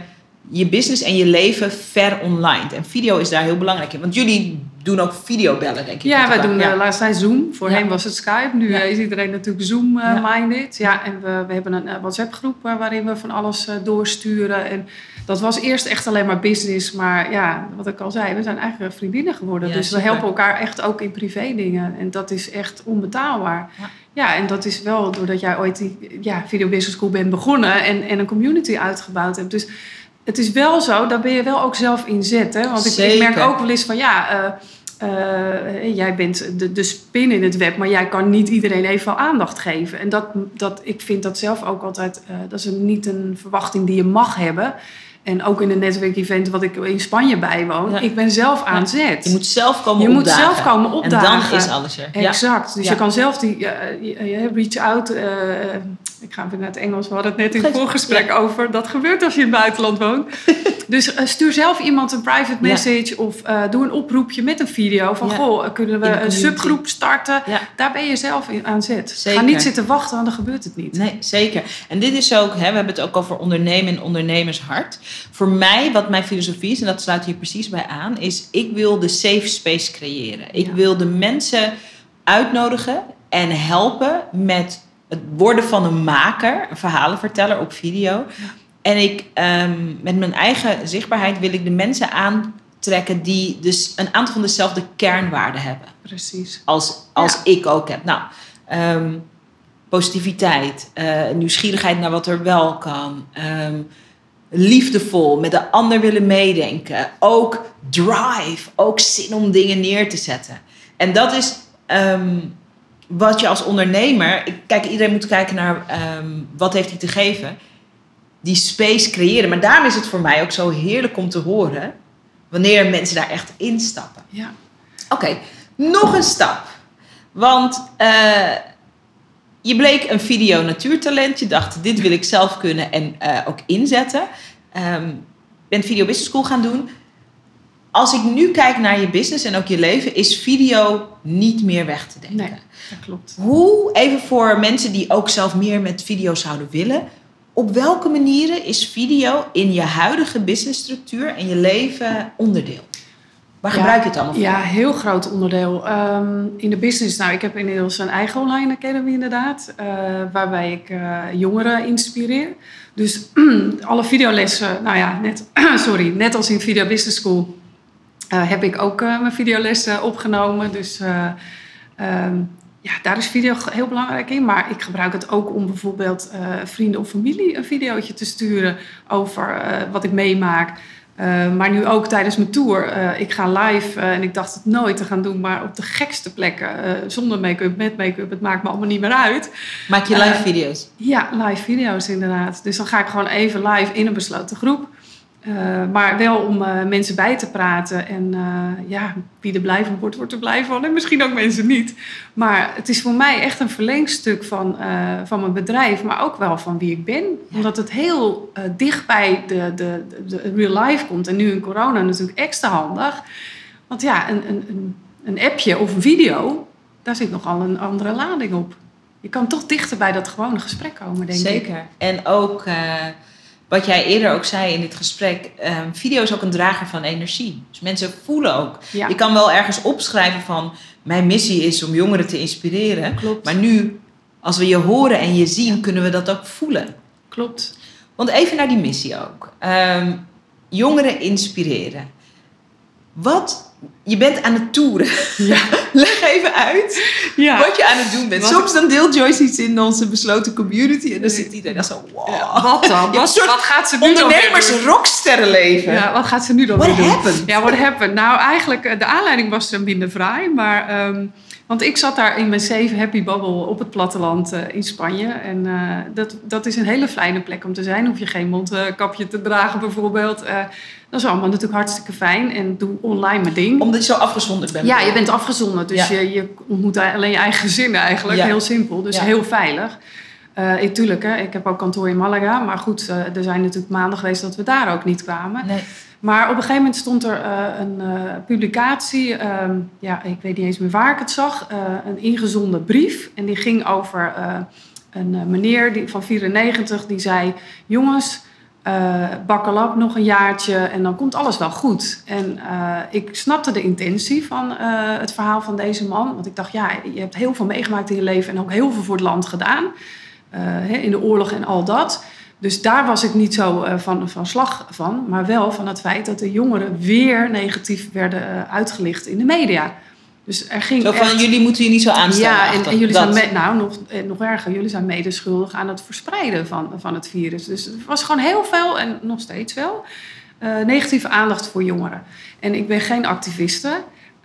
je business en je leven ver online. En video is daar heel belangrijk in. Want jullie doen ook videobellen, denk ik. Ja, wij doen Ja. de laatst tijd Zoom. Voorheen Ja. was het Skype. Nu Ja. eh, is iedereen natuurlijk Zoom-minded. ja. en we, we hebben een eh, WhatsApp-groep eh, waarin we van alles eh, doorsturen. En dat was eerst echt alleen maar business. Maar ja, wat ik al zei, we zijn eigenlijk vriendinnen geworden. Ja, dus we helpen elkaar echt ook in privé dingen. En dat is echt onbetaalbaar. Ja. Ja, en dat is wel doordat jij ooit die ja, Video Business School bent begonnen en, en een community uitgebouwd hebt. Dus het is wel zo, daar ben je wel ook zelf in zet. Hè? Want ik, ik merk ook wel eens van ja, eh, eh, jij bent de, de spin in het web, maar jij kan niet iedereen even aandacht geven. En dat, dat, ik vind dat zelf ook altijd, eh, dat is een, niet een verwachting die je mag hebben. En ook in een netwerkevent wat ik in Spanje bijwoon, Ja. ik ben zelf aan zet. Je moet zelf komen Je moet opdagen. zelf komen opdagen. En dan is alles er. Exact. Dus Ja. je kan zelf die eh, je- je reach out, eh, Ik ga weer naar het Engels. We hadden het net in het voorgesprek over. Dat gebeurt als je in het buitenland woont. dus eh, stuur zelf iemand een private message. Of eh, doe een oproepje met een video. Van, Ja. goh, kunnen we een subgroep starten? Daar ben je zelf in- aan zet. Zeker. Ga niet zitten wachten, want dan gebeurt het niet. Nee, zeker. En dit is ook, hè, we hebben het ook over ondernemen en ondernemershart. Voor mij, wat mijn filosofie is, en dat sluit hier precies bij aan, is ik wil de safe space creëren. Ik wil de mensen uitnodigen en helpen met het worden van een maker, een verhalenverteller op video. En ik, ehm, met mijn eigen zichtbaarheid wil ik de mensen aantrekken die dus een aantal van dezelfde kernwaarden hebben Precies. als, als Ja. ik ook heb. Nou, ehm, positiviteit, eh, nieuwsgierigheid naar wat er wel kan, ehm, liefdevol, met de ander willen meedenken, ook drive, ook zin om dingen neer te zetten. En dat is wat je als ondernemer, kijk, iedereen moet kijken naar ehm, wat heeft hij te geven, die space creëren. Maar daarom is het voor mij ook zo heerlijk om te horen wanneer mensen daar echt instappen. Ja. Oké, nog een stap. Want eh, je bleek een video natuurtalent. Je dacht, dit wil ik zelf kunnen en eh, ook inzetten. Ehm bent Video Business School gaan doen. Als ik nu kijk naar je business en ook je leven, is video niet meer weg te denken. Nee, dat klopt. Hoe, even voor mensen die ook zelf meer met video zouden willen. Op welke manieren is video in je huidige businessstructuur en je leven onderdeel? Waar Ja, gebruik je het allemaal voor? Ja, heel groot onderdeel. Ehm, in de business, nou, ik heb inmiddels een eigen online academy inderdaad, eh, waarbij ik eh, jongeren inspireer. Dus alle videolessen, nou ja, net, sorry, net als in Video Business School heb ik ook eh, mijn videolessen opgenomen. Dus eh, ehm, ja, daar is video heel belangrijk in. Maar ik gebruik het ook om bijvoorbeeld eh, vrienden of familie een videootje te sturen over eh, wat ik meemaak. Uh, maar nu ook tijdens mijn tour. Ik ga live en ik dacht het nooit te gaan doen, maar op de gekste plekken. eh, zonder make-up, met make-up, het maakt me allemaal niet meer uit. Maak je live Eh, video's? Ja, live video's inderdaad. Dus dan ga ik gewoon even live in een besloten groep. Uh, maar wel om uh, mensen bij te praten. En uh, ja, wie er blij van wordt, wordt er blij van. En misschien ook mensen niet. Maar het is voor mij echt een verlengstuk van, van mijn bedrijf. Maar ook wel van wie ik ben. Ja. Omdat het heel dicht bij de, de, de, real life komt. En nu in corona natuurlijk extra handig. Want ja, een, een, een appje of een video, daar zit nogal een andere lading op. Je kan toch dichter bij dat gewone gesprek komen, denk Zeker. ik. Zeker. En ook wat jij eerder ook zei in dit gesprek, um, video is ook een drager van energie. Dus mensen voelen ook. Ja. Je kan wel ergens opschrijven van mijn missie is om jongeren te inspireren. Klopt. Maar nu, als we je horen en je zien, kunnen we dat ook voelen. Klopt. Want even naar die missie ook. Um, jongeren inspireren. Wat je bent aan het toeren. Ja. Leg even uit ja. wat je aan het doen bent. Wat Soms dan deelt Joyce iets in onze besloten community en dan zit iedereen dan zo, wow. Ja, wat dan? Wat, gaat ze nu Ondernemers dan rocksterrenleven. Ja, wat gaat ze nu dan What weer doen? happened? Ja, what happened? Nou, eigenlijk, eh, de aanleiding was er minder fraai. Maar, um, want ik zat daar in mijn Safe Happy Bubble op het platteland uh, in Spanje. En uh, dat, dat is een hele fijne plek om te zijn. Hoef je geen mondkapje te dragen bijvoorbeeld. Uh, dat is allemaal natuurlijk hartstikke fijn. En doe online mijn ding. Omdat je zo afgezonderd bent. Ja, je bent afgezonderd. Dus ja. je, je ontmoet alleen je eigen gezinnen eigenlijk. Ja. Heel simpel. Dus ja. heel veilig. Uh, tuurlijk, hè, ik heb ook kantoor in Malaga. Maar goed, er zijn natuurlijk maanden geweest dat we daar ook niet kwamen. Nee. Maar op een gegeven moment stond er uh, een publicatie. Um, ja, ik weet niet eens meer waar ik het zag. Uh, een ingezonden brief. En die ging over een meneer die, van 94. Die zei, jongens... Bakkel op nog een jaartje en dan komt alles wel goed. En ik snapte de intentie van het verhaal van deze man. Want ik dacht, ja, je hebt heel veel meegemaakt in je leven en ook heel veel voor het land gedaan. In de oorlog en al dat. Dus daar was ik niet zo van, van slag van. Maar wel van het feit dat de jongeren weer negatief werden uitgelicht in de media. Dus er ging zo van, echt... jullie moeten je niet zo aanstellen. Ja, en, en jullie dat. zijn, me, nou, nog, nog erger, jullie zijn medeschuldig aan het verspreiden van, van het virus. Dus er was gewoon heel veel, en nog steeds wel, uh, negatieve aandacht voor jongeren. En ik ben geen activiste,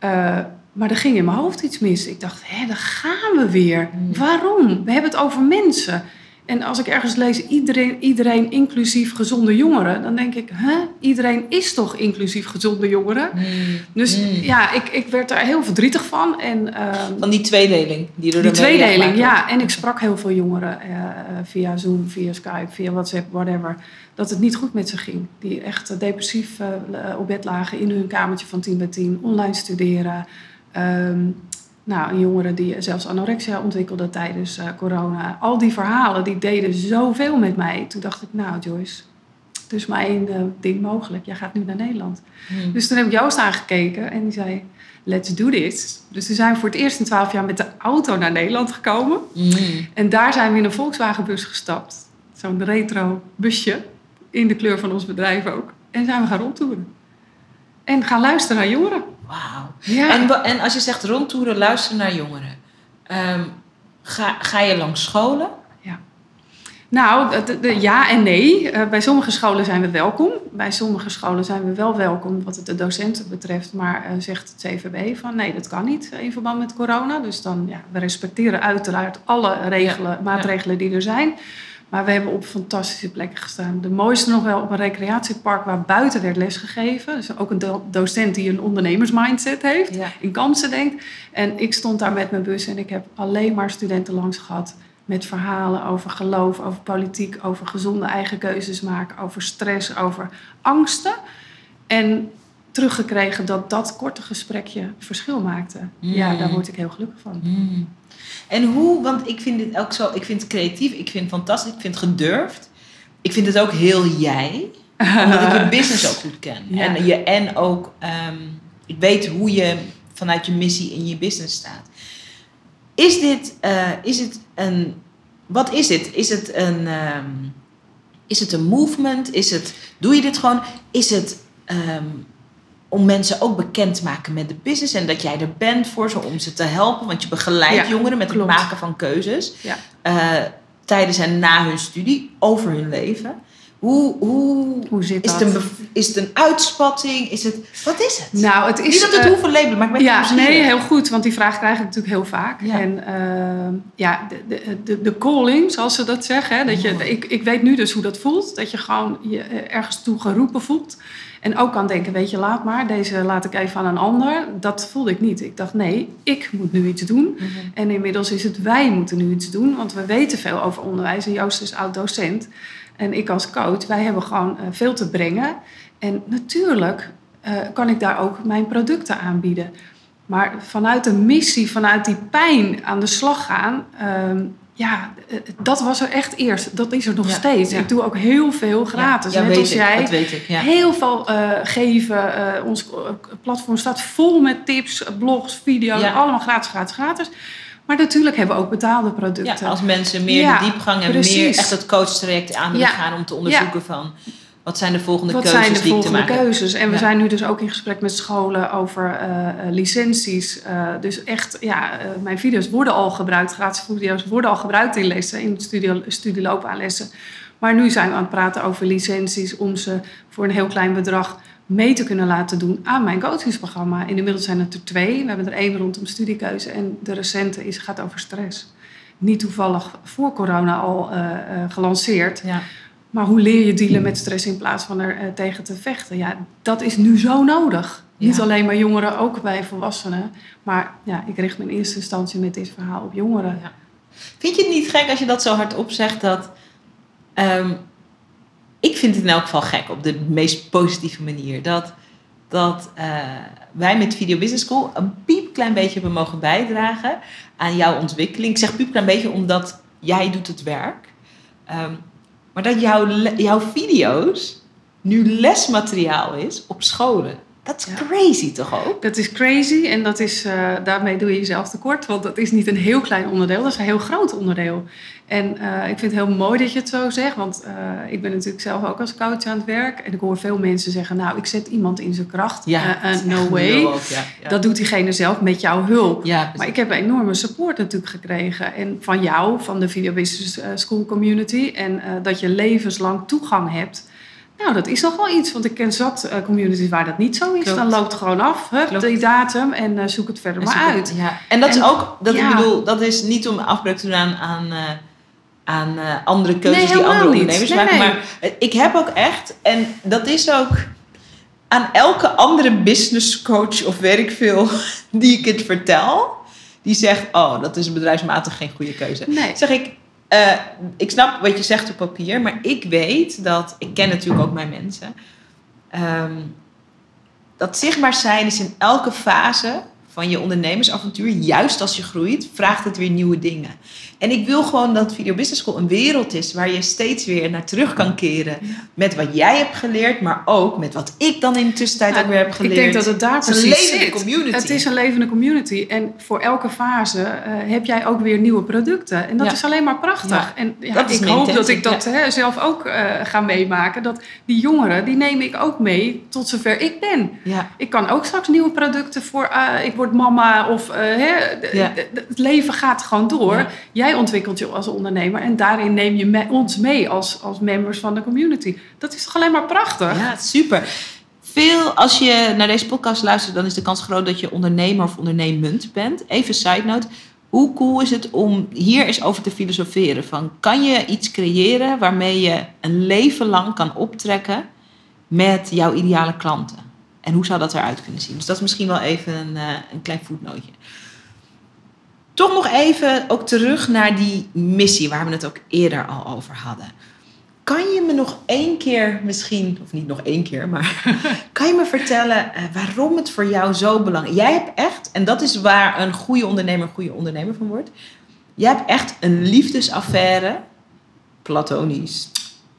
uh, maar er ging in mijn hoofd iets mis. Ik dacht, hé, daar gaan we weer. Hmm. Waarom? We hebben het over mensen. En als ik ergens lees, iedereen, iedereen inclusief gezonde jongeren, dan denk ik, hè, iedereen is toch inclusief gezonde jongeren? Mm. Dus Mm. ja, ik, ik werd daar heel verdrietig van. En, ehm, Van die tweedeling die er die tweedeling, ja. En ik sprak heel veel jongeren eh, via Zoom, via Skype, via WhatsApp, whatever. Dat het niet goed met ze ging. Die echt eh, depressief eh, op bed lagen in hun kamertje van 10 bij 10. Online studeren. Ehm, nou, een jongere die zelfs anorexia ontwikkelde tijdens eh, corona. Al die verhalen, die deden zoveel met mij. Toen dacht ik, nou Joyce, het is maar één eh, ding mogelijk. Jij gaat nu naar Nederland. Mm. Dus toen heb ik Joost aangekeken en die zei, let's do this. Dus toen zijn we voor het eerst in twaalf jaar met de auto naar Nederland gekomen. Mm. En daar zijn we in een Volkswagenbus gestapt. Zo'n retro busje, in de kleur van ons bedrijf ook. En zijn we gaan rondtoeren. En gaan luisteren naar jongeren. Wauw. Ja. En, en als je zegt rondtoeren, luisteren naar jongeren. Ehm, ga, ga je langs scholen? Nou, de, ja en nee. Eh, bij sommige scholen zijn we welkom. Bij sommige scholen zijn we wel welkom wat het de docenten betreft. Maar eh, zegt het CVB van nee, dat kan niet eh, in verband met corona. Dus dan, ja, we respecteren uiteraard alle regelen, maatregelen die er zijn. Maar we hebben op fantastische plekken gestaan. De mooiste nog wel op een recreatiepark waar buiten werd lesgegeven. Dus ook een do- docent die een ondernemersmindset heeft Ja. in kansen denkt. En ik stond daar met mijn bus en ik heb alleen maar studenten langs gehad. Met verhalen over geloof, over politiek, over gezonde eigen keuzes maken, over stress, over angsten. En teruggekregen dat dat korte gesprekje verschil maakte. Ja, Mm. daar word ik heel gelukkig van. Mm. En hoe, want ik vind dit ook zo, ik vind het creatief, ik vind het fantastisch, ik vind het gedurfd. Ik vind het ook heel jij, omdat ik je business ook goed ken. Ja. En, je, en ook, ehm, ik weet hoe je vanuit je missie in je business staat. Is dit, eh, is het een, wat is dit? Is het een, ehm, is het een movement? Is het, doe je dit gewoon? Is het ehm, om mensen ook bekend te maken met de business en dat jij er bent voor ze om ze te helpen? Want je begeleidt Ja, jongeren met klopt. het maken van keuzes Ja. eh, tijdens en na hun studie over hun leven. Hoe, hoe, Hoe zit is, dat? het een, is het een uitspatting? Is het, wat is het? Nou, het is... Niet dat het eh, hoeven labelen, maar ik ben Ja, nee, heel goed, want die vraag krijg ik natuurlijk heel vaak. Ja. En ehm, ja, de, de, de, calling, zoals ze dat zeggen. Hè, dat je, Ja. ik, ik weet nu dus hoe dat voelt. Dat je gewoon je eh, ergens toe geroepen voelt. En ook kan denken, weet je, laat maar. Deze laat ik even aan een ander. Dat voelde ik niet. Ik dacht, nee, ik moet nu iets doen. Mhm. En inmiddels is het wij moeten nu iets doen. Want we weten veel over onderwijs. En Joost is oud-docent. En ik als coach, wij hebben gewoon eh, veel te brengen. En natuurlijk eh, kan ik daar ook mijn producten aanbieden. Maar vanuit de missie, vanuit die pijn aan de slag gaan... ehm, ja, eh, dat was er echt eerst. Dat is er nog Ja, steeds. ja. Ik doe ook heel veel gratis. Ja, net als ik, jij. Dat weet ik. Heel veel geven. ons platform staat vol met tips, blogs, video's. Allemaal gratis, gratis, gratis. Maar natuurlijk hebben we ook betaalde producten. Ja, als mensen meer Ja, de diepgang en meer echt het coachtraject aan willen Ja. gaan om te onderzoeken van wat zijn de volgende Wat keuzes zijn de die ik te volgende maken keuzes? En we zijn nu dus ook in gesprek met scholen over eh, eh, licenties. Eh, dus echt, ja, mijn video's worden al gebruikt, gratis video's worden al gebruikt in lessen, in studieloopbaanlessen. Maar nu zijn we aan het praten over licenties om ze voor een heel klein bedrag mee te kunnen laten doen aan mijn coachingsprogramma. Inmiddels zijn het er twee. We hebben er één rondom studiekeuze en de recente is, gaat over stress. Niet toevallig voor corona al eh, eh, gelanceerd. Ja. Maar hoe leer je dealen met stress in plaats van er eh, tegen te vechten? Ja, dat is nu zo nodig. Niet alleen bij jongeren, ook bij volwassenen. Maar ja, ik richt me in eerste instantie met dit verhaal op jongeren. Ja. Vind je het niet gek als je dat zo hardop zegt dat... ehm, ik vind het in elk geval gek op de meest positieve manier. Dat, dat eh, wij met Video Business School een piepklein beetje hebben mogen bijdragen aan jouw ontwikkeling. Ik zeg piepklein beetje omdat jij doet het werk. Ehm, maar dat jouw, jouw video's nu lesmateriaal is op scholen. Dat is Ja. crazy toch ook? Dat is crazy en dat is, eh, daarmee doe je jezelf tekort. Want dat is niet een heel klein onderdeel, dat is een heel groot onderdeel. En eh, ik vind het heel mooi dat je het zo zegt. Want eh, ik ben natuurlijk zelf ook als coach aan het werk. En ik hoor veel mensen zeggen, nou, ik zet iemand in zijn kracht. Is no way. ook, ja, ja. Dat doet diegene zelf met jouw hulp. ja. Maar ik heb een enorme support natuurlijk gekregen. En van jou, van de Video Business School community. En dat je levenslang toegang hebt. Nou, dat is nog wel iets. Want ik ken zat eh, communities waar dat niet zo is. Klopt. Dan loopt het gewoon af, hup, die datum. En eh, zoek het verder En maar het- uit. Ja. En dat is ook, dat ja. ik bedoel, dat is niet om afbreuk te doen aan, aan, eh, aan andere keuzes Nee, die andere ondernemers Nee, maken. nee. Maar ik heb ook echt, en dat is ook aan elke andere business coach of weet ik veel die ik het vertel, die zegt: Oh, dat is bedrijfsmatig geen goede keuze. Nee. Zeg ik, eh, ik snap wat je zegt op papier, maar ik weet dat, ik ken natuurlijk ook mijn mensen, ehm, dat zichtbaar zijn is in elke fase van je ondernemersavontuur, juist als je groeit, vraagt het weer nieuwe dingen. En ik wil gewoon dat Video Business School een wereld is waar je steeds weer naar terug kan keren. Met wat jij hebt geleerd, maar ook met wat ik dan in de tussentijd Nou, ook weer heb geleerd. Ik denk dat het daar Het is een precies levende zit. community. Het is een levende community. En voor elke fase eh, heb jij ook weer nieuwe producten. En dat Ja. is alleen maar prachtig. Ja. En ja, ik hoop dat ik dat hè, zelf ook eh, ga meemaken. Dat die jongeren, die neem ik ook mee tot zover ik ben. Ik kan ook straks nieuwe producten voor... eh, ik word mama of... eh, hè, Ja. het leven gaat gewoon door. Ja. Jij ontwikkelt je als ondernemer. En daarin neem je me- ons mee als, als members van de community. Dat is toch alleen maar prachtig? Ja, super. Veel, als je naar deze podcast luistert, dan is de kans groot dat je ondernemer of ondernemend bent. Even side note. Hoe cool is het om hier eens over te filosoferen? Van, kan je iets creëren waarmee je een leven lang kan optrekken met jouw ideale klanten? En hoe zou dat eruit kunnen zien? Dus dat is misschien wel even een, eh, een klein voetnootje. Toch nog even ook terug naar die missie waar we het ook eerder al over hadden. Kan je me nog één keer misschien, of niet nog één keer, maar kan je me vertellen eh, waarom het voor jou zo belangrijk is? Jij hebt echt, en dat is waar een goede ondernemer een goede ondernemer van wordt. Jij hebt echt een liefdesaffaire, platonisch,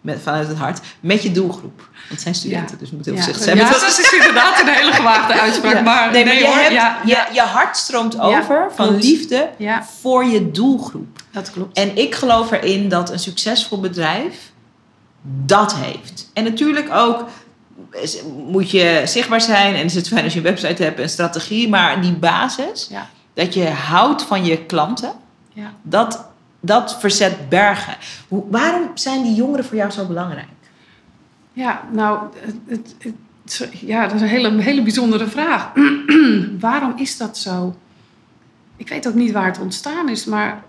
met, vanuit het hart, met je doelgroep. Want het zijn studenten, dus moet heel Ja, voorzichtig zijn. ja, dat is inderdaad een hele gewaagde uitspraak. Ja. Maar nee, maar je, hebt, Je, je hart stroomt over van klopt. liefde ja, voor je doelgroep. dat klopt. En ik geloof erin dat een succesvol bedrijf dat heeft. En natuurlijk ook moet je zichtbaar zijn en is het fijn als je een website hebt en strategie, maar die basis, Ja. dat je houdt van je klanten, Ja. dat, dat verzet bergen. Hoe, waarom zijn die jongeren voor jou zo belangrijk? Ja, nou, het, het, ja, dat is een hele, hele bijzondere vraag. Waarom is dat zo? Ik weet ook niet waar het ontstaan is, maar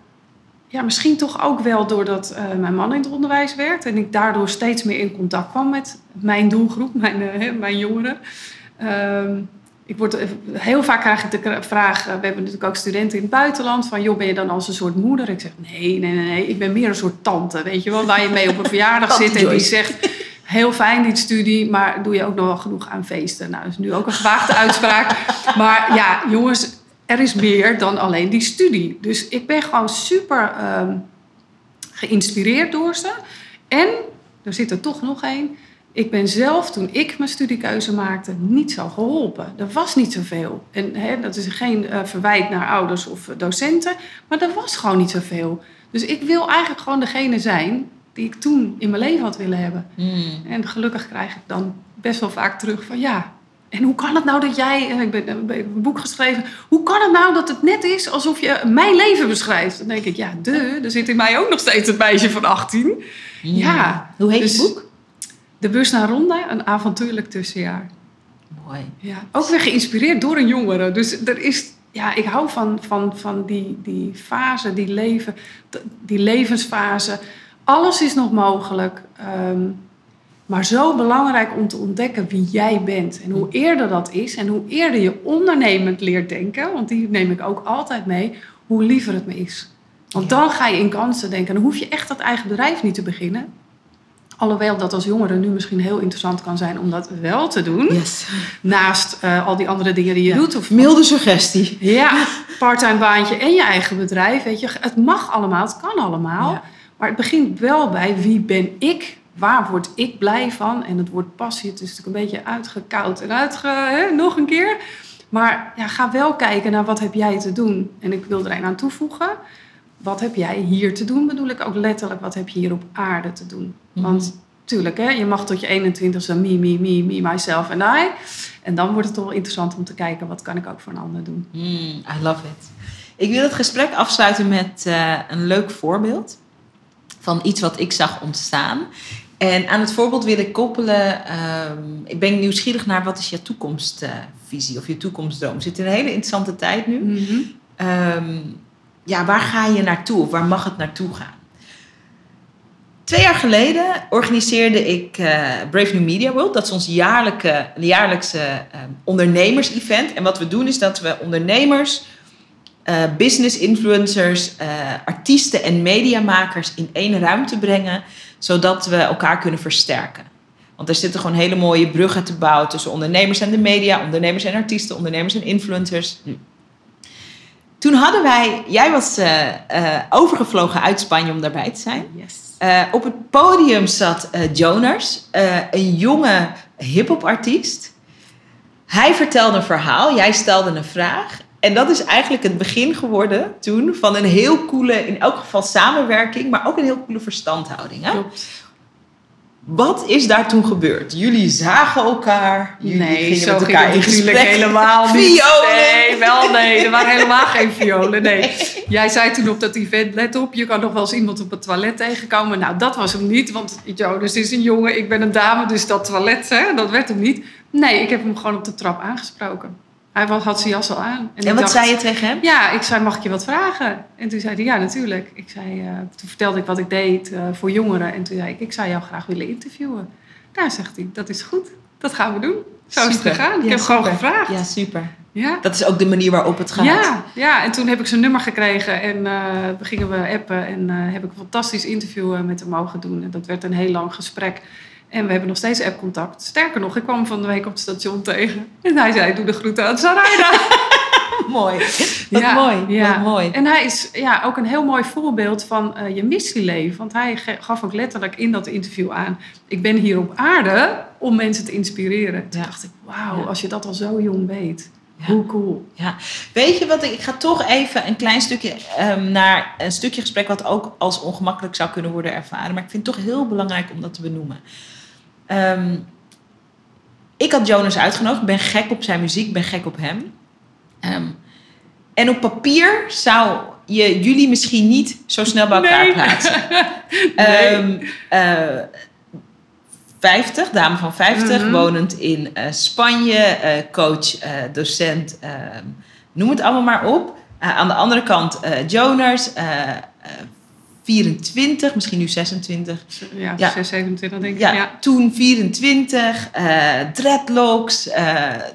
ja, misschien toch ook wel doordat eh, mijn man in het onderwijs werkt en ik daardoor steeds meer in contact kwam met mijn doelgroep, mijn, eh, mijn jongeren. Ehm, ik word, heel vaak krijg ik de vraag, eh, we hebben natuurlijk ook studenten in het buitenland, van joh, ben je dan als een soort moeder? Ik zeg, nee, nee, nee, nee, ik ben meer een soort tante, weet je wel, waar je mee op een verjaardag zit en die zegt, heel fijn die studie, maar doe je ook nog wel genoeg aan feesten? Nou, dat is nu ook een gewaagde uitspraak. Maar ja, jongens, er is meer dan alleen die studie. Dus ik ben gewoon super ehm, geïnspireerd door ze. En, er zit er toch nog één. Ik ben zelf, toen ik mijn studiekeuze maakte, niet zo geholpen. Er was niet zoveel. En hè, dat is geen eh, verwijt naar ouders of eh, docenten, maar er was gewoon niet zoveel. Dus ik wil eigenlijk gewoon degene zijn die ik toen in mijn leven had willen hebben. En gelukkig krijg ik dan best wel vaak terug van ja. En hoe kan het nou dat jij, eh, ik ben, ik een boek geschreven, hoe kan het nou dat het net is alsof je mijn leven beschrijft? Dan denk ik, ja, de, er zit in mij ook nog steeds het meisje van 18. Ja, Hoe heet dus- je boek? De bus naar Ronda, een avontuurlijk tussenjaar. Mooi. Ja, ook weer geïnspireerd door een jongere. Dus er is, ja, ik hou van, van, van die, die fase, die, leven, die levensfase. Alles is nog mogelijk. ehm, maar zo belangrijk om te ontdekken wie jij bent. En hoe eerder dat is en hoe eerder je ondernemend leert denken, want die neem ik ook altijd mee, hoe liever het me is. Want Ja. dan ga je in kansen denken. Dan hoef je echt dat eigen bedrijf niet te beginnen. Alhoewel dat als jongere nu misschien heel interessant kan zijn om dat wel te doen. Yes. Naast eh, al die andere dingen die je Ja. doet. Of Milde suggestie. ja, parttime baantje en je eigen bedrijf. Weet je, het mag allemaal, het kan allemaal. Ja. Maar het begint wel bij wie ben ik? Waar word ik blij van? En het woord passie, het is natuurlijk een beetje uitgekoud en uitge... Hè, nog een keer. Maar ja, ga wel kijken naar wat heb jij te doen. En ik wil er een aan toevoegen. Wat heb jij hier te doen? Bedoel ik ook letterlijk, wat heb je hier op aarde te doen? Mhm. Want tuurlijk, hè, je mag tot je 21ste me, me, me, me, myself en I. En dan wordt het toch wel interessant om te kijken, wat kan ik ook voor een ander doen? Mm, I love it. Ik wil het gesprek afsluiten met eh, een leuk voorbeeld van iets wat ik zag ontstaan. En aan het voorbeeld wil ik koppelen, ehm, ik ben nieuwsgierig naar wat is je toekomstvisie of je toekomstdroom. Zitten in een hele interessante tijd nu. Ehm, ja, waar ga je naartoe of waar mag het naartoe gaan? Twee jaar geleden organiseerde ik eh, Brave New Media World. Dat is ons jaarlijke, jaarlijkse eh, ondernemers-event. En wat we doen is dat we ondernemers, eh, business influencers, eh, artiesten en mediamakers in één ruimte brengen. Zodat we elkaar kunnen versterken. Want er zitten gewoon hele mooie bruggen te bouwen tussen ondernemers en de media, ondernemers en artiesten, ondernemers en influencers. Toen hadden wij, jij was eh, eh, overgevlogen uit Spanje om daarbij te zijn. Yes. Eh, op het podium zat eh, Jonas, een jonge hip-hop artiest. Hij vertelde een verhaal, jij stelde een vraag. En dat is eigenlijk het begin geworden toen van een heel coole, in elk geval samenwerking, maar ook een heel coole verstandhouding. Hè? Klopt. Wat is daar toen gebeurd? Jullie zagen elkaar. Jullie Nee, gingen zo met ging elkaar in gesprek. helemaal niet. Violen. Nee, wel nee. Er waren helemaal geen violen, nee. Jij zei toen op dat event, let op, je kan nog wel eens iemand op het toilet tegenkomen. Nou, dat was hem niet, want Jonas is een jongen, ik ben een dame, dus dat toilet, hè, dat werd hem niet. Nee, ik heb hem gewoon op de trap aangesproken. Hij had zijn jas al aan. En ik wat dacht, zei je tegen hem? Ja, ik zei, mag ik je wat vragen? En toen zei hij, ja, natuurlijk. Ik zei, eh, toen vertelde ik wat ik deed eh, voor jongeren. En toen zei ik, ik zou jou graag willen interviewen. Nou, zegt hij, dat is goed. Dat gaan we doen. Zo is het Super. gegaan. Ik Ja, heb gewoon super. gevraagd. Ja, super. Ja. Dat is ook de manier waarop het gaat. Ja, ja, en toen heb ik zijn nummer gekregen en we gingen we appen en heb ik een fantastisch interview met hem mogen doen. En dat werd een heel lang gesprek. En we hebben nog steeds appcontact. Sterker nog, ik kwam hem van de week op het station tegen. En hij zei, doe de groeten aan Sarayda. Mooi. Wat Ja, mooi. ja. Wat mooi. En hij is ja, ook een heel mooi voorbeeld van eh, je missieleven. Want hij gaf ook letterlijk in dat interview aan... ik ben hier op aarde om mensen te inspireren. Toen Ja. dacht ik, wauw, als je dat al zo jong weet. Ja. Hoe cool. Ja, weet je wat? Ik, ik ga toch even een klein stukje ehm, naar een stukje gesprek wat ook als ongemakkelijk zou kunnen worden ervaren. Maar ik vind het toch heel belangrijk om dat te benoemen. Ehm, ik had Jonas uitgenodigd. Ik ben gek op zijn muziek. Ik ben gek op hem. Ehm, en op papier zou je jullie misschien niet zo snel bij elkaar Nee. plaatsen. Nee. Ehm, eh, 50, dame van 50, Mhm. wonend in eh, Spanje, eh, coach, docent, noem het allemaal maar op. Aan de andere kant Jonas, 24, misschien nu 26. Ja, Ja. 6, 27 denk ik. Ja, Ja. toen 24, eh, dreadlocks, eh,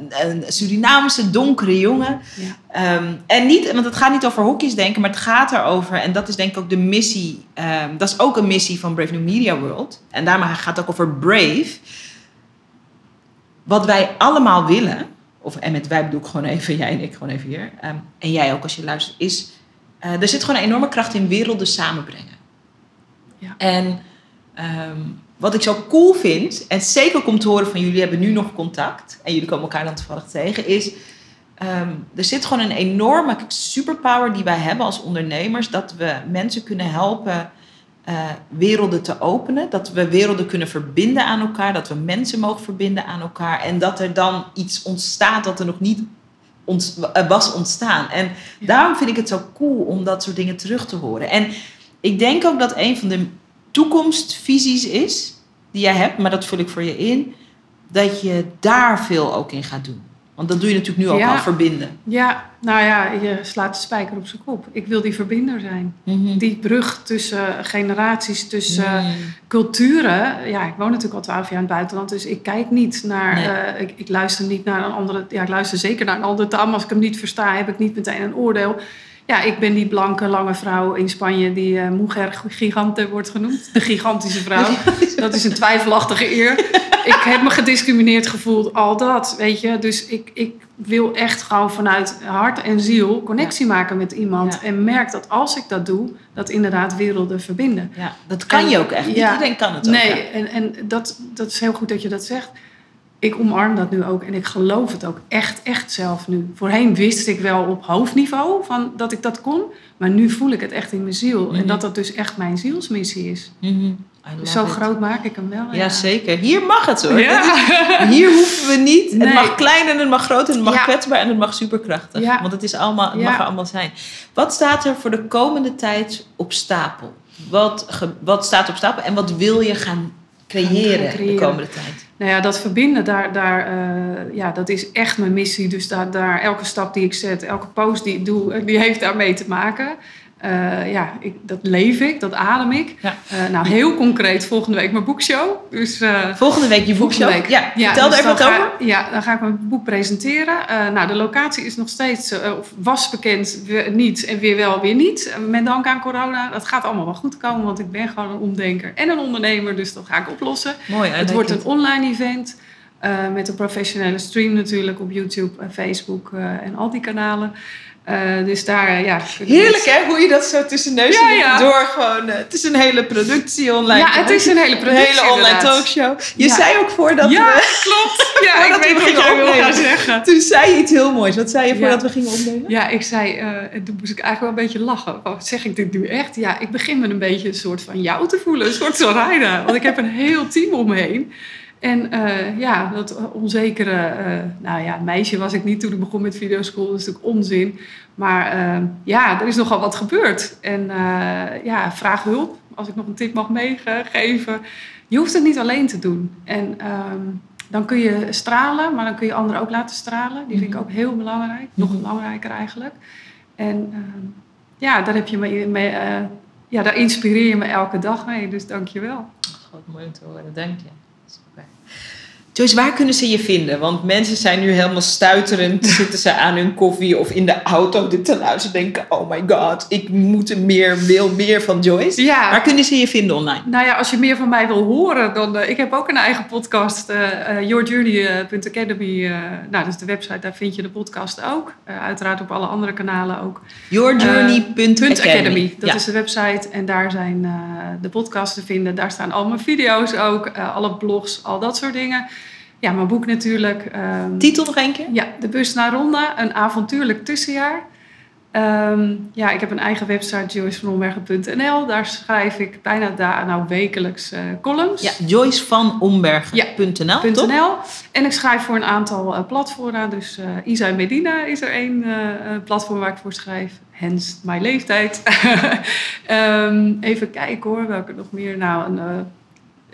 een Surinaamse donkere jongen. Ja. Ehm, en niet, want het gaat niet over hokjes denken, maar het gaat erover, en dat is denk ik ook de missie, ehm, dat is ook een missie van Brave New Media World. En daarmee gaat het ook over Brave. Wat wij allemaal willen, of, en met wij bedoel ik gewoon even, jij en ik gewoon even hier, ehm, en jij ook als je luistert, is, eh, er zit gewoon een enorme kracht in werelden samenbrengen. Ja. En ehm, wat ik zo cool vind, en zeker om te horen van jullie hebben nu nog contact, en jullie komen elkaar dan toevallig tegen, is Ehm, er zit gewoon een enorme superpower die wij hebben als ondernemers. Dat we mensen kunnen helpen eh, werelden te openen. Dat we werelden kunnen verbinden aan elkaar. Dat we mensen mogen verbinden aan elkaar. En dat er dan iets ontstaat dat er nog niet ont- eh, was ontstaan. En Ja. daarom vind ik het zo cool om dat soort dingen terug te horen. En ik denk ook dat een van de toekomstvisies is die jij hebt, maar dat vul ik voor je in, dat je daar veel ook in gaat doen. Want dat doe je natuurlijk nu ook Ja. al, verbinden. ja, nou ja, je slaat de spijker op zijn kop. Ik wil die verbinder zijn. Die brug tussen generaties, tussen Mm. culturen. Ja, ik woon natuurlijk al twaalf jaar in het buitenland, dus ik kijk niet naar. Nee. eh, ik, ik luister niet naar een andere. Ja, ik luister zeker naar een andere taal, maar als ik hem niet versta, heb ik niet meteen een oordeel. Ja, ik ben die blanke, lange vrouw in Spanje die eh Mujer Gigante wordt genoemd. De gigantische vrouw. Dat is een twijfelachtige eer. Ik heb me gediscrimineerd gevoeld, al dat, weet je. Dus ik, ik wil echt gewoon vanuit hart en ziel connectie maken met iemand. Ja. En merk dat als ik dat doe, dat inderdaad werelden verbinden. Ja, dat kan je ook echt. Niet Ja. iedereen kan het ook. Nee, en, en dat, dat is heel goed dat je dat zegt. Ik omarm dat nu ook en ik geloof het ook echt, echt zelf nu. Voorheen wist ik wel op hoofdniveau van dat ik dat kon, maar nu voel ik het echt in mijn ziel. Mhm. En dat dat dus echt mijn zielsmissie is. Mhm. Zo it. groot maak ik hem wel. Ja, zeker. Hier mag het hoor. Ja. Dit is- hier hoeven we niet. Het mag klein en het mag groot en het mag Ja. kwetsbaar en het mag superkrachtig. Want het, is allemaal, het mag er allemaal zijn. Wat staat er voor de komende tijd op stapel? Wat, wat staat op stapel en wat wil je gaan creëren, Gaan creëren. de komende tijd? Nou ja, dat verbinden, daar, daar, eh, ja, dat is echt mijn missie. Dus daar, daar, elke stap die ik zet, elke post die ik doe, eh, die heeft daarmee te maken. Eh, ja, ik, dat leef ik, dat adem ik. Ja. Eh, nou, heel concreet, volgende week mijn boekshow. Dus, eh, Volgende week je boekshow. Week. Ja, vertel dus er even wat over. Ja, dan ga ik mijn boek presenteren. Nou, de locatie is nog steeds, of was bekend, weer niet en weer wel, weer niet. Met dank aan corona. Dat gaat allemaal wel goed komen, want ik ben gewoon een omdenker en een ondernemer. Dus dat ga ik oplossen. Mooi. Het wordt een online event. met een professionele stream natuurlijk op YouTube en Facebook en al die kanalen. Eh, dus daar, eh, ja. Heerlijk hè, hoe je dat zo tussen neus en ja. door gewoon... eh, het is een hele productie online. Ja, het is een hele Een productie. hele online inderdaad. talkshow. Je Ja. zei ook voordat Ja, we... klopt. Ja, ik we weet wat nog opnemen. gaat zeggen. Toen zei je iets heel moois. Wat zei je voordat we gingen opnemen? Ja, ik zei, en toen moest ik eigenlijk wel een beetje lachen. Wat zeg ik dit nu echt? Ja, ik begin me een beetje een soort van jou te voelen. Een soort Zoraida. Want ik heb een heel team om me heen. En eh, ja, dat onzekere, eh, nou ja, meisje was ik niet toen ik begon met videoschool. Dat is natuurlijk onzin. Maar eh, ja, er is nogal wat gebeurd. En ja, vraag hulp. Als ik nog een tip mag meegeven. Je hoeft het niet alleen te doen. En ehm, dan kun je stralen, maar dan kun je anderen ook laten stralen. Die vind ik ook heel belangrijk. Nog Mhm. belangrijker eigenlijk. En ehm, ja, daar, heb je me, mee, ja, daar inspireer je me elke dag mee. Dus dank je wel. God, mooi om te horen. Dank je. Joyce, waar kunnen ze je vinden? Want mensen zijn nu helemaal stuiterend. Zitten ze aan hun koffie of in de auto dit te luisteren. Denken, oh my god, ik moet er meer, wil meer van Joyce. Ja. Waar kunnen ze je vinden online? Nou ja, als je meer van mij wil horen, dan... eh, ik heb ook een eigen podcast, eh eh, yourjourney.academy. nou, dat is de website, daar vind je de podcast ook. Uiteraard op alle andere kanalen ook. Yourjourney.academy. Academy, dat ja. is de website. En daar zijn de podcasts te vinden. Daar staan al mijn video's ook, alle blogs, al dat soort dingen. Ja, mijn boek natuurlijk. ehm, Titel nog één keer? Ja, De Bus naar Ronda, een avontuurlijk tussenjaar. Ehm, ja, ik heb een eigen website, joycevanombergen.nl. Daar schrijf ik bijna daar, nou, wekelijks eh, columns. Ja, joycevanombergen.nl, toch? .nl. En ik schrijf voor een aantal eh, platformen. Dus eh Isa en Medina is er één platform waar ik voor schrijf. Hens mijn leeftijd. Ehm, even kijken hoor, welke nog meer. Nou, een,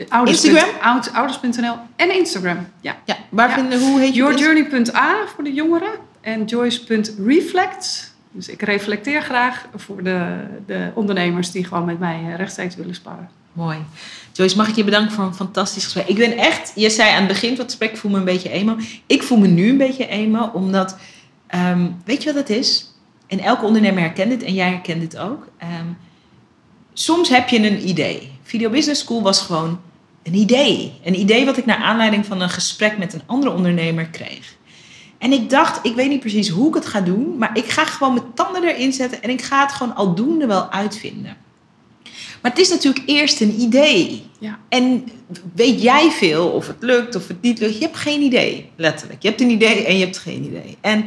ouders. Instagram? Oud- Ouders.nl en Instagram. Ja. Ja, waar Ja. vinden, hoe heet je? Yourjourney.a voor de jongeren. En Joyce.reflect. Dus ik reflecteer graag voor de, de ondernemers die gewoon met mij eh, rechtstreeks willen sparren. Mooi. Joyce, mag ik je bedanken voor een fantastisch gesprek. Ik ben echt, je zei aan het begin van het gesprek, ik voel me een beetje emo. Ik voel me nu een beetje emo, omdat, ehm, weet je wat het is? En elke ondernemer herkent dit en jij herkent dit ook. Ehm, soms heb je een idee. Video Business School was gewoon een idee. Een idee wat ik naar aanleiding van een gesprek met een andere ondernemer kreeg. En ik dacht, ik weet niet precies hoe ik het ga doen, maar ik ga gewoon mijn tanden erin zetten en ik ga het gewoon aldoende wel uitvinden. Maar het is natuurlijk eerst een idee. Ja. En weet jij veel of het lukt of het niet lukt? Je hebt geen idee, letterlijk. Je hebt een idee en je hebt geen idee. En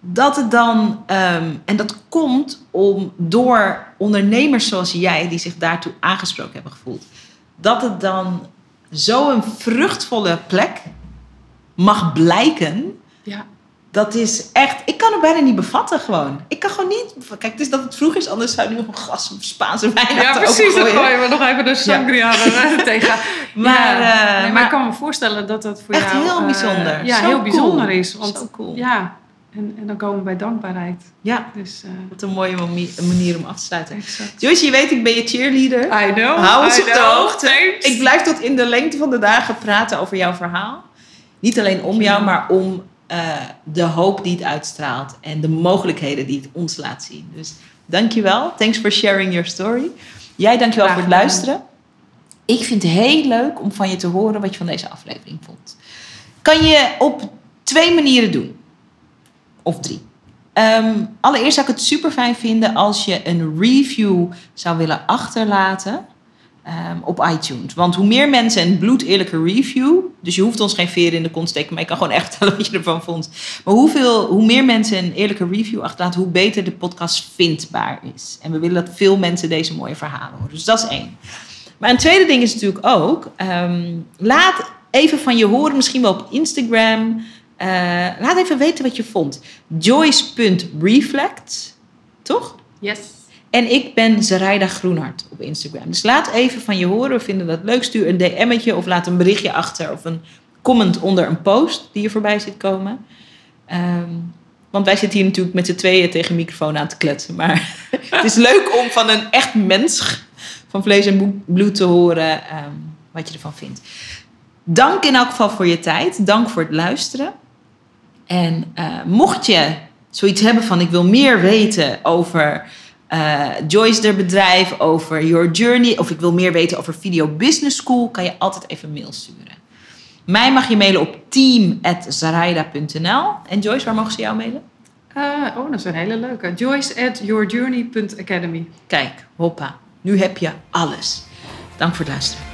dat het dan, ehm, en dat komt om door ondernemers zoals jij, die zich daartoe aangesproken hebben gevoeld, dat het dan zo'n vruchtvolle plek mag blijken Ja. dat is echt, ik kan het bijna niet bevatten gewoon. Ik kan gewoon niet, kijk, het is dat het vroeg is, anders zou je nu nog een glas of Spaanse wijn Ja, precies. Dan gooien we nog even de sangria er eh, tegen. Maar, ja. eh, nee, maar, maar- ik kan me voorstellen dat dat voor Echt jou... heel eh, bijzonder. ja, Zo heel cool. bijzonder is. Want Zo cool. ja, en, en dan komen we bij dankbaarheid. Ja, Dus, eh wat een mooie mani- manier om af te sluiten. exact. Joyce, je weet, ik ben je cheerleader. I know. Hou ons I op de know. hoogte. Thanks. Ik blijf tot in de lengte van de dagen praten over jouw verhaal. Niet alleen om jou, maar om eh, de hoop die het uitstraalt en de mogelijkheden die het ons laat zien. Dus dankjewel. Thanks for sharing your story. Jij dankjewel Graag voor het luisteren. Ik vind het heel leuk om van je te horen wat je van deze aflevering vond. Kan je op twee manieren doen. Of drie. Ehm, allereerst zou ik het super fijn vinden als je een review zou willen achterlaten ehm, op iTunes. Want hoe meer mensen een bloedeerlijke review, dus je hoeft ons geen veren in de kont te steken, maar je kan gewoon echt vertellen wat je ervan vond. Maar hoeveel, hoe meer mensen een eerlijke review achterlaten, hoe beter de podcast vindbaar is. En we willen dat veel mensen deze mooie verhalen horen. Dus dat is één. Maar een tweede ding is natuurlijk ook, ehm, laat even van je horen, misschien wel op Instagram. Eh, laat even weten wat je vond. Joyce.reflect, toch? Yes. En ik ben Zaraida Groenhart op Instagram. Dus laat even van je horen. We vinden dat leuk. Stuur een DM'tje of laat een berichtje achter of een comment onder een post die je voorbij ziet komen. Ehm, Want wij zitten hier natuurlijk met z'n tweeën tegen een microfoon aan te kletsen. Maar het is leuk om van een echt mens van vlees en bloed te horen ehm, wat je ervan vindt. Dank in elk geval voor je tijd. Dank voor het luisteren. En uh, mocht je zoiets hebben van ik wil meer weten over uh, Joyce der bedrijf, over Your Journey, of ik wil meer weten over Video Business School, kan je altijd even mail sturen. Mij mag je mailen op team.zaraida.nl. En Joyce, waar mogen ze jou mailen? Uh, oh, dat is een hele leuke. Joyce at yourjourney.academy. Kijk, hoppa. Nu heb je alles. Dank voor het luisteren.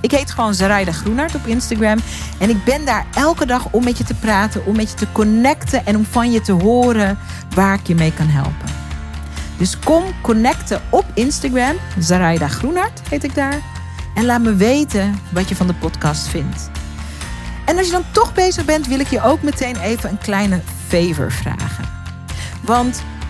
Ik heet gewoon Zaraida Groenart op Instagram. En ik ben daar elke dag om met je te praten, om met je te connecten en om van je te horen waar ik je mee kan helpen. Dus kom connecten op Instagram. Zaraida Groenart heet ik daar. En laat me weten wat je van de podcast vindt. En als je dan toch bezig bent, wil ik je ook meteen even een kleine favor vragen. Want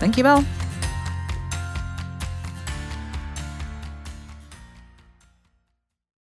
Dankjewel.